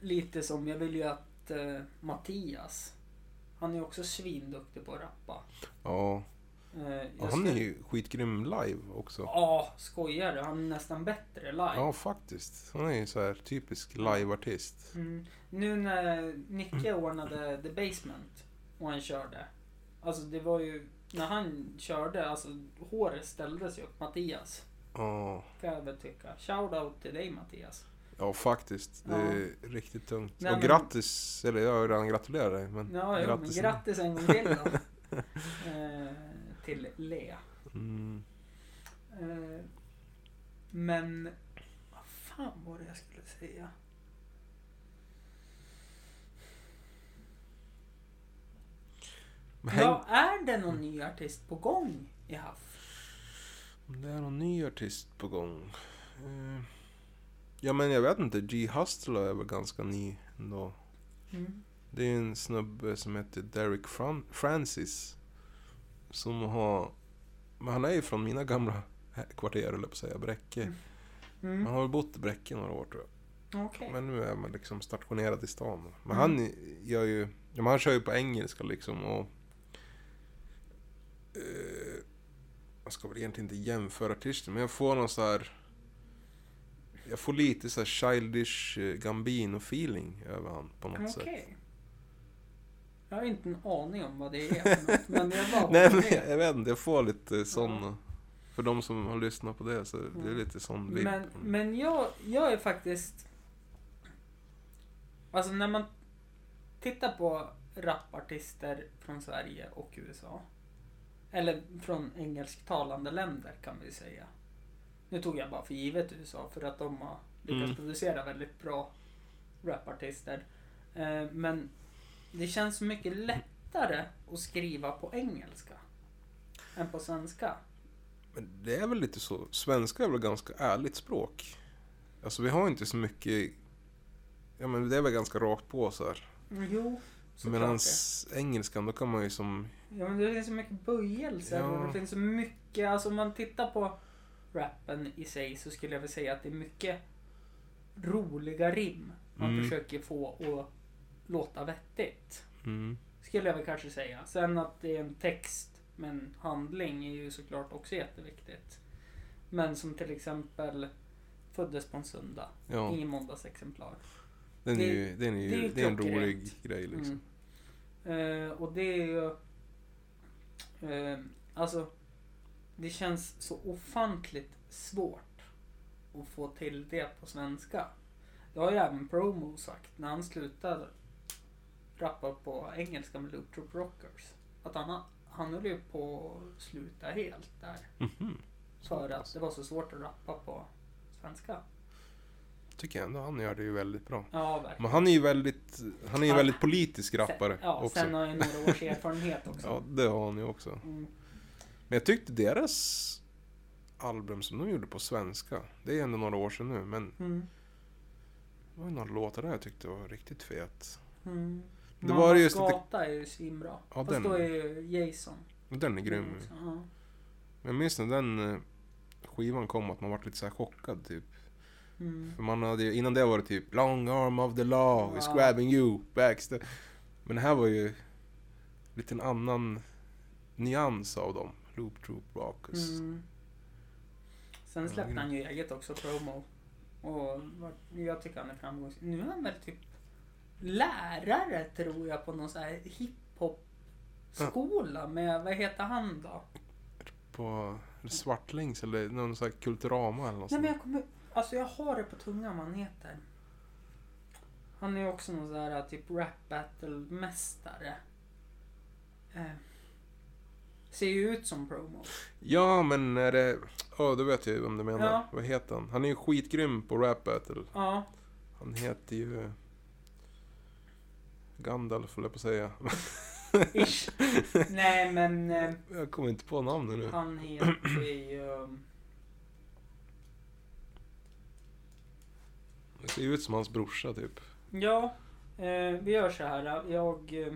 Speaker 1: Lite som, jag vill ju att eh, Mattias, han är också svinduktig på att rappa.
Speaker 2: Ja.
Speaker 1: Eh,
Speaker 2: ja. Han
Speaker 1: ska-
Speaker 2: är ju skitgrym live också.
Speaker 1: Ja, skojar du? Han är nästan bättre live.
Speaker 2: Ja, faktiskt. Han är ju så här typisk live-artist.
Speaker 1: Mm. Nu när Nicke ordnade The Basement och han körde. Alltså det var ju, när han körde, alltså håret ställdes ju upp Mattias.
Speaker 2: Ja.
Speaker 1: Kan jag väl tycka. Shoutout till dig Mattias.
Speaker 2: Ja, faktiskt. Det är riktigt tungt.
Speaker 1: Nej,
Speaker 2: och
Speaker 1: men-
Speaker 2: grattis, eller jag har ju redan gratulerat dig. Men
Speaker 1: Ja, jo, men
Speaker 2: grattis.
Speaker 1: grattis en gång till då. eh, till Lea.
Speaker 2: Mm.
Speaker 1: Eh, men, vad fan var det jag skulle säga?
Speaker 2: Men.
Speaker 1: Ja, är det någon ny artist på gång i Haff?
Speaker 2: Det är någon ny artist på gång. Eh, Ja men jag vet inte, G Hustler är väl ganska ny ändå.
Speaker 1: Mm.
Speaker 2: Det är en snubbe som heter Derek Fran- Francis. Som har... Men han är ju från mina gamla kvarter, eller på att säga, Bräcke.
Speaker 1: Mm.
Speaker 2: Han
Speaker 1: Mm.
Speaker 2: har väl bott i Bräcke några år tror jag.
Speaker 1: Okej.
Speaker 2: Men nu är man liksom stationerad i stan. Men
Speaker 1: Mm.
Speaker 2: han gör ju... Ja, han kör ju på engelska liksom och... Eh, jag ska väl egentligen inte jämföra artister, men jag får någon så här... Jag får lite så här childish eh, Gambino-feeling över han på något sätt.
Speaker 1: Jag har inte en aning om vad det är för något, men jag bara
Speaker 2: Nej men jag vet inte, jag får lite sån... För de som har lyssnat på det så det är lite sån vibb.
Speaker 1: Men, men jag, jag är faktiskt... Alltså när man tittar på rapartister från Sverige och USA. Eller från engelsktalande länder kan vi säga. Nu tog jag bara för givet USA för att de har lyckats
Speaker 2: Mm.
Speaker 1: producera väldigt bra rapartister. Eh, men det känns så mycket lättare att skriva på engelska än på svenska.
Speaker 2: Men det är väl lite så. Svenska är väl ganska ärligt språk. Alltså vi har inte så mycket... Ja men det är väl ganska rakt på så här.
Speaker 1: Mm, Jo,
Speaker 2: Medan engelskan då kan man ju som...
Speaker 1: Ja men det finns så mycket böjelser
Speaker 2: Ja.
Speaker 1: och det finns så mycket, alltså om man tittar på rappen i sig så skulle jag vilja säga att det är mycket roliga rim man
Speaker 2: Mm.
Speaker 1: försöker få att låta vettigt.
Speaker 2: Mm,
Speaker 1: Skulle jag väl kanske säga. Sen att det är en text med en handling är ju såklart också jätteviktigt. Men som till exempel Föddes på en söndag.
Speaker 2: ja,
Speaker 1: Ingen måndagsexemplar.
Speaker 2: den är
Speaker 1: det-
Speaker 2: ju, den är ju,
Speaker 1: det är ju
Speaker 2: det är en rolig grej liksom.
Speaker 1: Mm. Eh, och det är ju... Eh, alltså, det känns så ofantligt svårt att få till det på svenska. Det har ju även Promo sagt när han slutade rappa på engelska med Loop Troop Rockers. Att han, han höll ju på att sluta helt där.
Speaker 2: Mhm.
Speaker 1: För att det var så svårt att rappa på svenska.
Speaker 2: Tycker jag ändå han gör det ju väldigt bra.
Speaker 1: Ja, verkligen.
Speaker 2: Men han är ju väldigt, han är ju
Speaker 1: Han-
Speaker 2: väldigt politisk rappare
Speaker 1: sen, ja,
Speaker 2: också.
Speaker 1: sen har jag några års erfarenhet också.
Speaker 2: Ja, det har han ju också.
Speaker 1: Mm.
Speaker 2: Men jag tyckte deras album som de gjorde på svenska, det är ändå några år sedan nu, men
Speaker 1: Mm.
Speaker 2: Det var ju några låtar där jag tyckte var riktigt fet.
Speaker 1: Mm.
Speaker 2: Det
Speaker 1: Mammas
Speaker 2: var just att det-
Speaker 1: gata är ju svinbra.
Speaker 2: Ja,
Speaker 1: Fast
Speaker 2: den-
Speaker 1: då är ju Jason.
Speaker 2: Den är grym.
Speaker 1: ja.
Speaker 2: Jag minns när den eh, skivan kom att man var lite så chockad typ.
Speaker 1: Mm.
Speaker 2: För man hade ju, innan det var det typ Long arm of the law is
Speaker 1: Ja.
Speaker 2: grabbing you, Baxter. Men det här var ju lite en annan nyans av dem. Loop Troop Rockers.
Speaker 1: Mm. Sen släppte han ju eget också, Promo. Och jag tycker han är framgångsrik. Nu är han väl typ lärare tror jag på någon sån här hiphop skola med, vad heter han då?
Speaker 2: På Svartlings eller någon sån här Kulturama eller något
Speaker 1: Nej
Speaker 2: sånt.
Speaker 1: men jag kommer, alltså jag har det på tungan vad han heter. Han är också någon sån här typ rap battle mästare. Eh, ser ju ut som Promo.
Speaker 2: Ja men är det... Ja, då vet jag ju vem du menar.
Speaker 1: Ja.
Speaker 2: Vad heter han? Han är ju skitgrym på rap battle.
Speaker 1: Ja,
Speaker 2: Han heter ju... Gandalf höll jag på att säga.
Speaker 1: ish. Nej men eh,
Speaker 2: Jag kommer inte på namnet nu.
Speaker 1: han heter ju... um,
Speaker 2: Det ser ju ut som hans brorsa typ.
Speaker 1: Ja, eh, vi gör så här. Jag eh,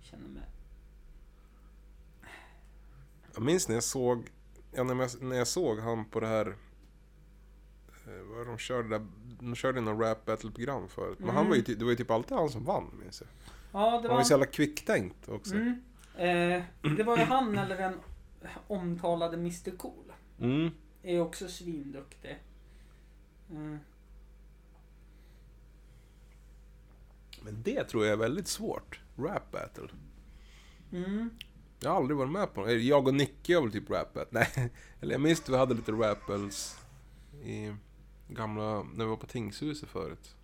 Speaker 1: känner mig...
Speaker 2: Jag minns när jag såg... Ja, när jag, när jag såg han på det här... eh, Vad de körde där, De körde någon rap battle-program förut. Men han
Speaker 1: Mm.
Speaker 2: var ju, det var ju typ alltid han som vann minns jag.
Speaker 1: Ja, det
Speaker 2: Han var ju så jävla kvicktänkt också.
Speaker 1: Mm. Eh, det var ju han eller den omtalade Mr Cool.
Speaker 2: Mm.
Speaker 1: Är också svinduktig. Mm.
Speaker 2: Men det tror jag är väldigt svårt. Rap battle.
Speaker 1: Mm.
Speaker 2: Jag har aldrig varit med på det. Jag och Nicke har väl typ rap battle. Nej, eller jag minns att vi hade lite rap battles i gamla, när vi var på Tingshuset förut.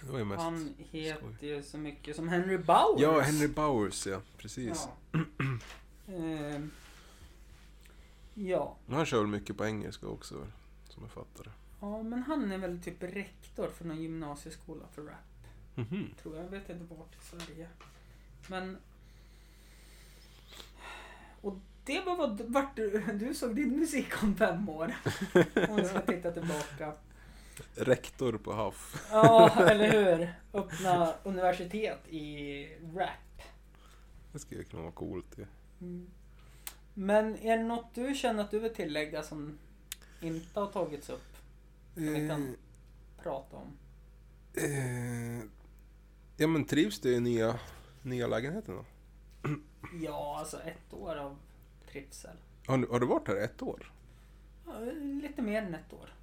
Speaker 2: Det var ju mest...
Speaker 1: Han
Speaker 2: skoj.
Speaker 1: heter ju så mycket som Henry Bowers.
Speaker 2: Ja, Henry Bowers ja, precis.
Speaker 1: Ja. eh, ja.
Speaker 2: Han kör väl mycket på engelska också som jag fattar det.
Speaker 1: ja, men han är väl typ rektor för någon gymnasieskola för rap.
Speaker 2: Mhm.
Speaker 1: Tror jag. Jag vet inte vart i Sverige. Men... Och det var vad, vart du, du såg din musik om fem år. Om vi ska titta tillbaka.
Speaker 2: Rektor på HAF.
Speaker 1: Ja, eller hur? Öppna universitet i rap.
Speaker 2: Det skulle kunna vara coolt ju.
Speaker 1: Mm. Men är det något du känner att du vill tillägga som inte har tagits upp? vi kan- Prata om.
Speaker 2: Eh, ja men trivs du i nya, nya lägenheten då?
Speaker 1: Ja, alltså ett år av trivsel.
Speaker 2: Har, du- har du varit här ett år?
Speaker 1: Ja, lite mer än ett år.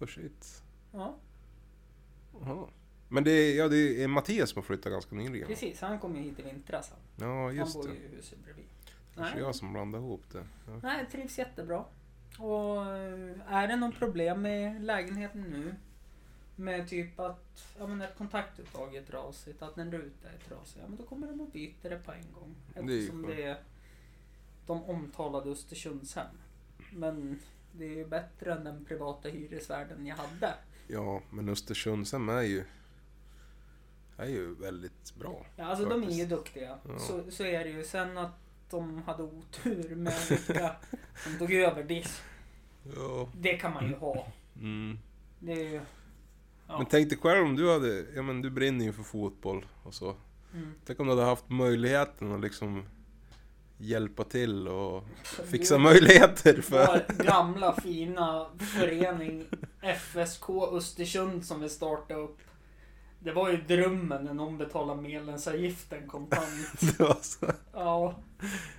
Speaker 2: Oh shit.
Speaker 1: Ja,
Speaker 2: Jaha. Men det är, ja, det är Mattias som har flyttat ganska nyligen.
Speaker 1: precis. Han kom ju hit i vintras. Han,
Speaker 2: Ja,
Speaker 1: han
Speaker 2: just
Speaker 1: bor
Speaker 2: det.
Speaker 1: ju i huset bredvid.
Speaker 2: Kanske
Speaker 1: Nej.
Speaker 2: jag som blandar ihop det. Ja.
Speaker 1: Nej, jag trivs jättebra. Och eh, är det någon problem med lägenheten nu? Med typ att ja, men ett kontaktuttag är trasigt, att en ruta är trasig. Ja, men då kommer de och byter det på en gång.
Speaker 2: Det är
Speaker 1: Eftersom det är de omtalade Östersundshem. Men det är ju bättre än den privata hyresvärden jag hade.
Speaker 2: ja, men Östersundshem är ju, är ju väldigt bra.
Speaker 1: Ja, alltså de är ju
Speaker 2: Faktiskt.
Speaker 1: duktiga.
Speaker 2: Ja.
Speaker 1: Så, så är det ju. Sen att de hade otur med vilka som tog över, det,
Speaker 2: Ja.
Speaker 1: det kan man ju ha.
Speaker 2: Mm.
Speaker 1: Det är ju... Ja.
Speaker 2: Men tänk dig själv om du hade, ja men du brinner ju för fotboll och så.
Speaker 1: Mm.
Speaker 2: Tänk om du hade haft möjligheten att liksom hjälpa till och fixa möjligheter för...
Speaker 1: Vår gamla fina förening FSK Östersund som vi startade upp. Det var ju drömmen när någon betalade medlemsavgiften kontant.
Speaker 2: Det, var så.
Speaker 1: Ja,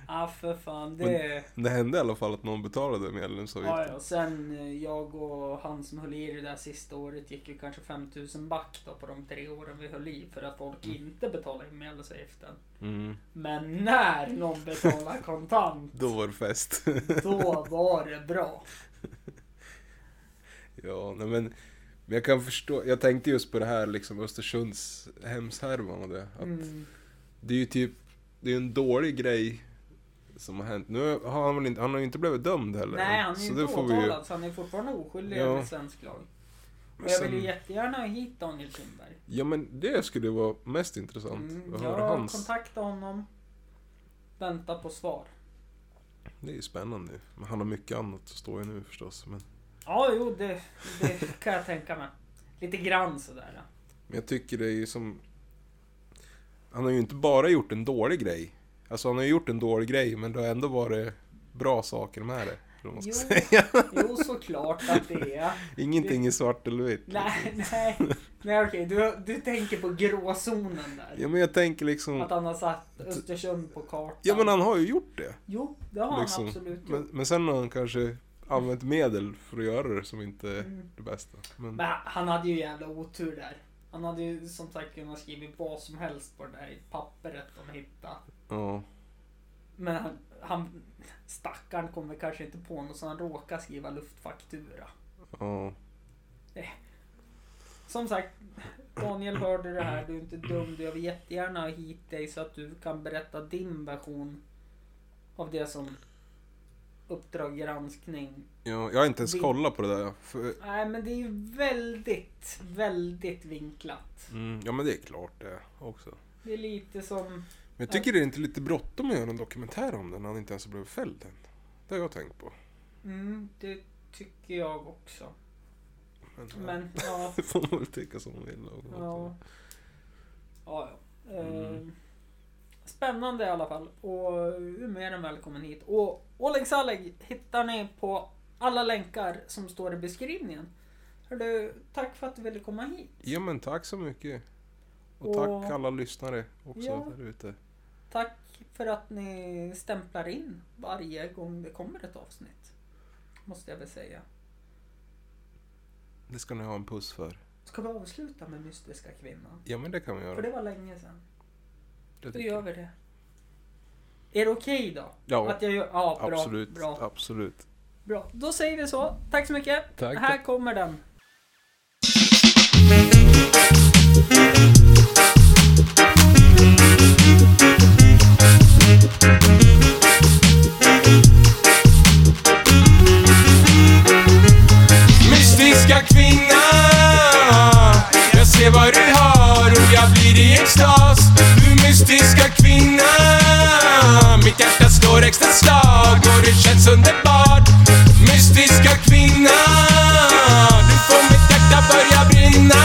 Speaker 1: ja för fan. Det...
Speaker 2: det hände i alla fall att någon betalade
Speaker 1: Ja,
Speaker 2: medlemsavgiften.
Speaker 1: ja. Sen eh, jag och han som höll i det där sista året gick ju kanske 5000 back då på de tre åren vi höll i för att folk inte betalade medlemsavgiften.
Speaker 2: Mm.
Speaker 1: Men när någon betalade kontant,
Speaker 2: Då var det fest.
Speaker 1: då var det bra.
Speaker 2: ja, nej men... Men jag kan förstå, jag tänkte just på det här liksom Östersunds hemshärvan och det. Att
Speaker 1: Mm.
Speaker 2: Det är ju typ, det är en dålig grej som har hänt. Nu har han väl inte, han har ju inte blivit dömd heller.
Speaker 1: Nej, han är ju inte
Speaker 2: vi ju-
Speaker 1: åtalad så han är fortfarande oskyldig
Speaker 2: Ja.
Speaker 1: enligt svensk lag. Och jag vill ju jättegärna ha hit Daniel Kindberg.
Speaker 2: Ja men det skulle vara mest intressant
Speaker 1: Mm,
Speaker 2: att
Speaker 1: jag
Speaker 2: höra
Speaker 1: har
Speaker 2: hans.
Speaker 1: kontaktat honom. Vänta på svar.
Speaker 2: Det är ju spännande. Men han har mycket annat att stå i nu förstås. Men
Speaker 1: Ja, jo, det, det kan jag tänka mig. Lite grann sådär.
Speaker 2: Men jag tycker det är ju som... Han har ju inte bara gjort en dålig grej. Alltså han har ju gjort en dålig grej men det har ändå varit bra saker med det. man ska
Speaker 1: Jo.
Speaker 2: säga.
Speaker 1: Jo, såklart att det är.
Speaker 2: Ingenting är svart eller vitt.
Speaker 1: Nej, nej. Nej okej, du, du tänker på gråzonen där.
Speaker 2: Ja men jag tänker liksom...
Speaker 1: Att han har satt Östersund på kartan.
Speaker 2: Ja men han har ju gjort det.
Speaker 1: Jo, det har
Speaker 2: Liksom.
Speaker 1: han absolut gjort.
Speaker 2: Men, men sen har han kanske använt medel för att göra det som inte är
Speaker 1: Mm.
Speaker 2: det bästa. Men,
Speaker 1: Men han hade ju jävla otur där. Han hade ju som sagt kunnat skriva vad som helst på det där pappret de hittade.
Speaker 2: ja.
Speaker 1: Men han, han stackaren kommer kanske inte på något så han råkar skriva luftfaktura.
Speaker 2: Ja.
Speaker 1: Som sagt, Daniel hörde det här, du är inte dum. Jag vill jättegärna ha hit dig så att du kan berätta din version av det som Uppdrag granskning.
Speaker 2: ja. Jag har inte ens kollat på det där. För,
Speaker 1: Nej men det är ju väldigt, väldigt vinklat.
Speaker 2: mm, ja men det är klart det också.
Speaker 1: Det är lite som...
Speaker 2: Men jag tycker det är inte lite bråttom att göra en dokumentär om den när han inte ens har blivit fälld än. Det har jag tänkt på.
Speaker 1: Mm, det tycker jag också.
Speaker 2: Men, ja,
Speaker 1: Men ja,
Speaker 2: det får man väl tycka som man vill.
Speaker 1: ja. Ja, ja.
Speaker 2: Mm.
Speaker 1: Spännande i alla fall. Och mer än välkommen hit. Och Oleg Saleg hittar ni på alla länkar som står i beskrivningen. Hörru, tack för att du ville komma hit.
Speaker 2: Ja men tack så mycket. Och
Speaker 1: Och-
Speaker 2: tack alla lyssnare också
Speaker 1: Ja.
Speaker 2: där ute.
Speaker 1: Tack för att ni stämplar in varje gång det kommer ett avsnitt. Måste jag väl säga.
Speaker 2: Det ska ni ha en puss för.
Speaker 1: Ska vi avsluta med Mystiska Kvinnan?
Speaker 2: Ja men det kan vi göra.
Speaker 1: För det var länge sedan.
Speaker 2: Det
Speaker 1: Då gör vi det. Är det okej då?
Speaker 2: Ja,
Speaker 1: Att jag gör... Ja, bra.
Speaker 2: absolut.
Speaker 1: Bra,
Speaker 2: Absolut.
Speaker 1: bra. Då säger vi så. Tack så mycket.
Speaker 2: Tack.
Speaker 1: Här kommer den.
Speaker 3: Mystiska kvinna Jag ser vad du har och jag blir i extas mystiska kvinna. Mitt hjärta slår extra slag och det känns underbart. Mystiska kvinna Du får mitt hjärta börja brinna.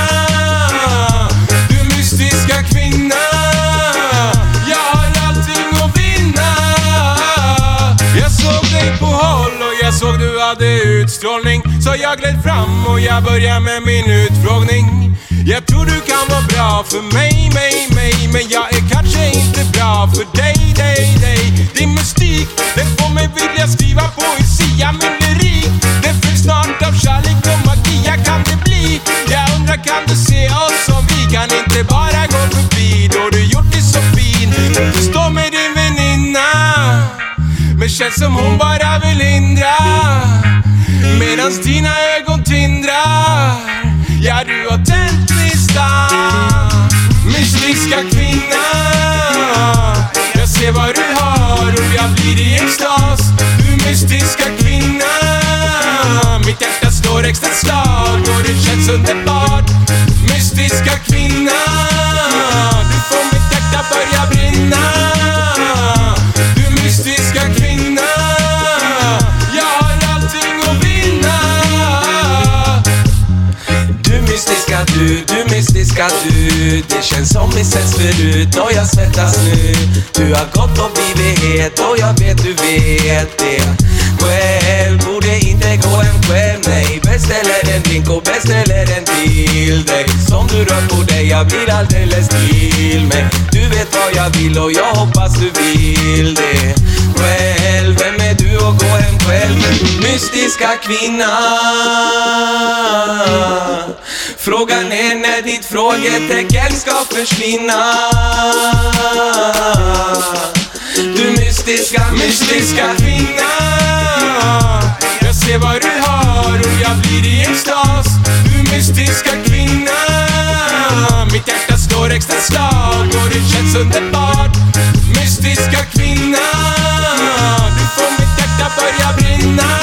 Speaker 3: Du mystiska kvinna Jag har allting att vinna. Jag såg dig på håll och jag såg du hade utstrålning. Så jag gled fram och jag började med min utfrågning. Jag tror du kan vara bra för mig, mig, mig Men jag är kanske inte bra för dig, dig, dig. Din mystik, den får mig vilja skriva poesia Min lyrik, den fylls snart av kärlek och magi. Ja, kan det bli? Jag undrar kan du se oss som vi? Kan inte bara gå förbi? Då du gjort det så fin Du står med din väninna men känns som hon bara vill hindra Medans dina ögon tindrar. Ja, du har tänt gnistan Mystiska kvinna. Jag ser vad du har och jag blir i extas. Du mystiska kvinna. Mitt hjärta slår extra slag och det känns underbart. Mystiska kvinna. Du du
Speaker 4: Det känns som vi setts förut och jag svettas nu. Du har gått och blivit het och jag vet du vet det. Själv gå hem själv en drink och beställer en till dig. Som du rör på dig, jag blir alldeles till mig. Du vet vad jag vill och jag hoppas du vill det. Själv, vem är du och gå hem själv? Mystiska kvinna. Frågan är när ditt frågetecken ska försvinna. Du mystiska,
Speaker 3: mystiska kvinna se vad du har och jag blir i extas Du mystiska kvinna. Mitt hjärta slår extra slag och det känns underbart. Mystiska kvinna. Du får mitt hjärta börja brinna.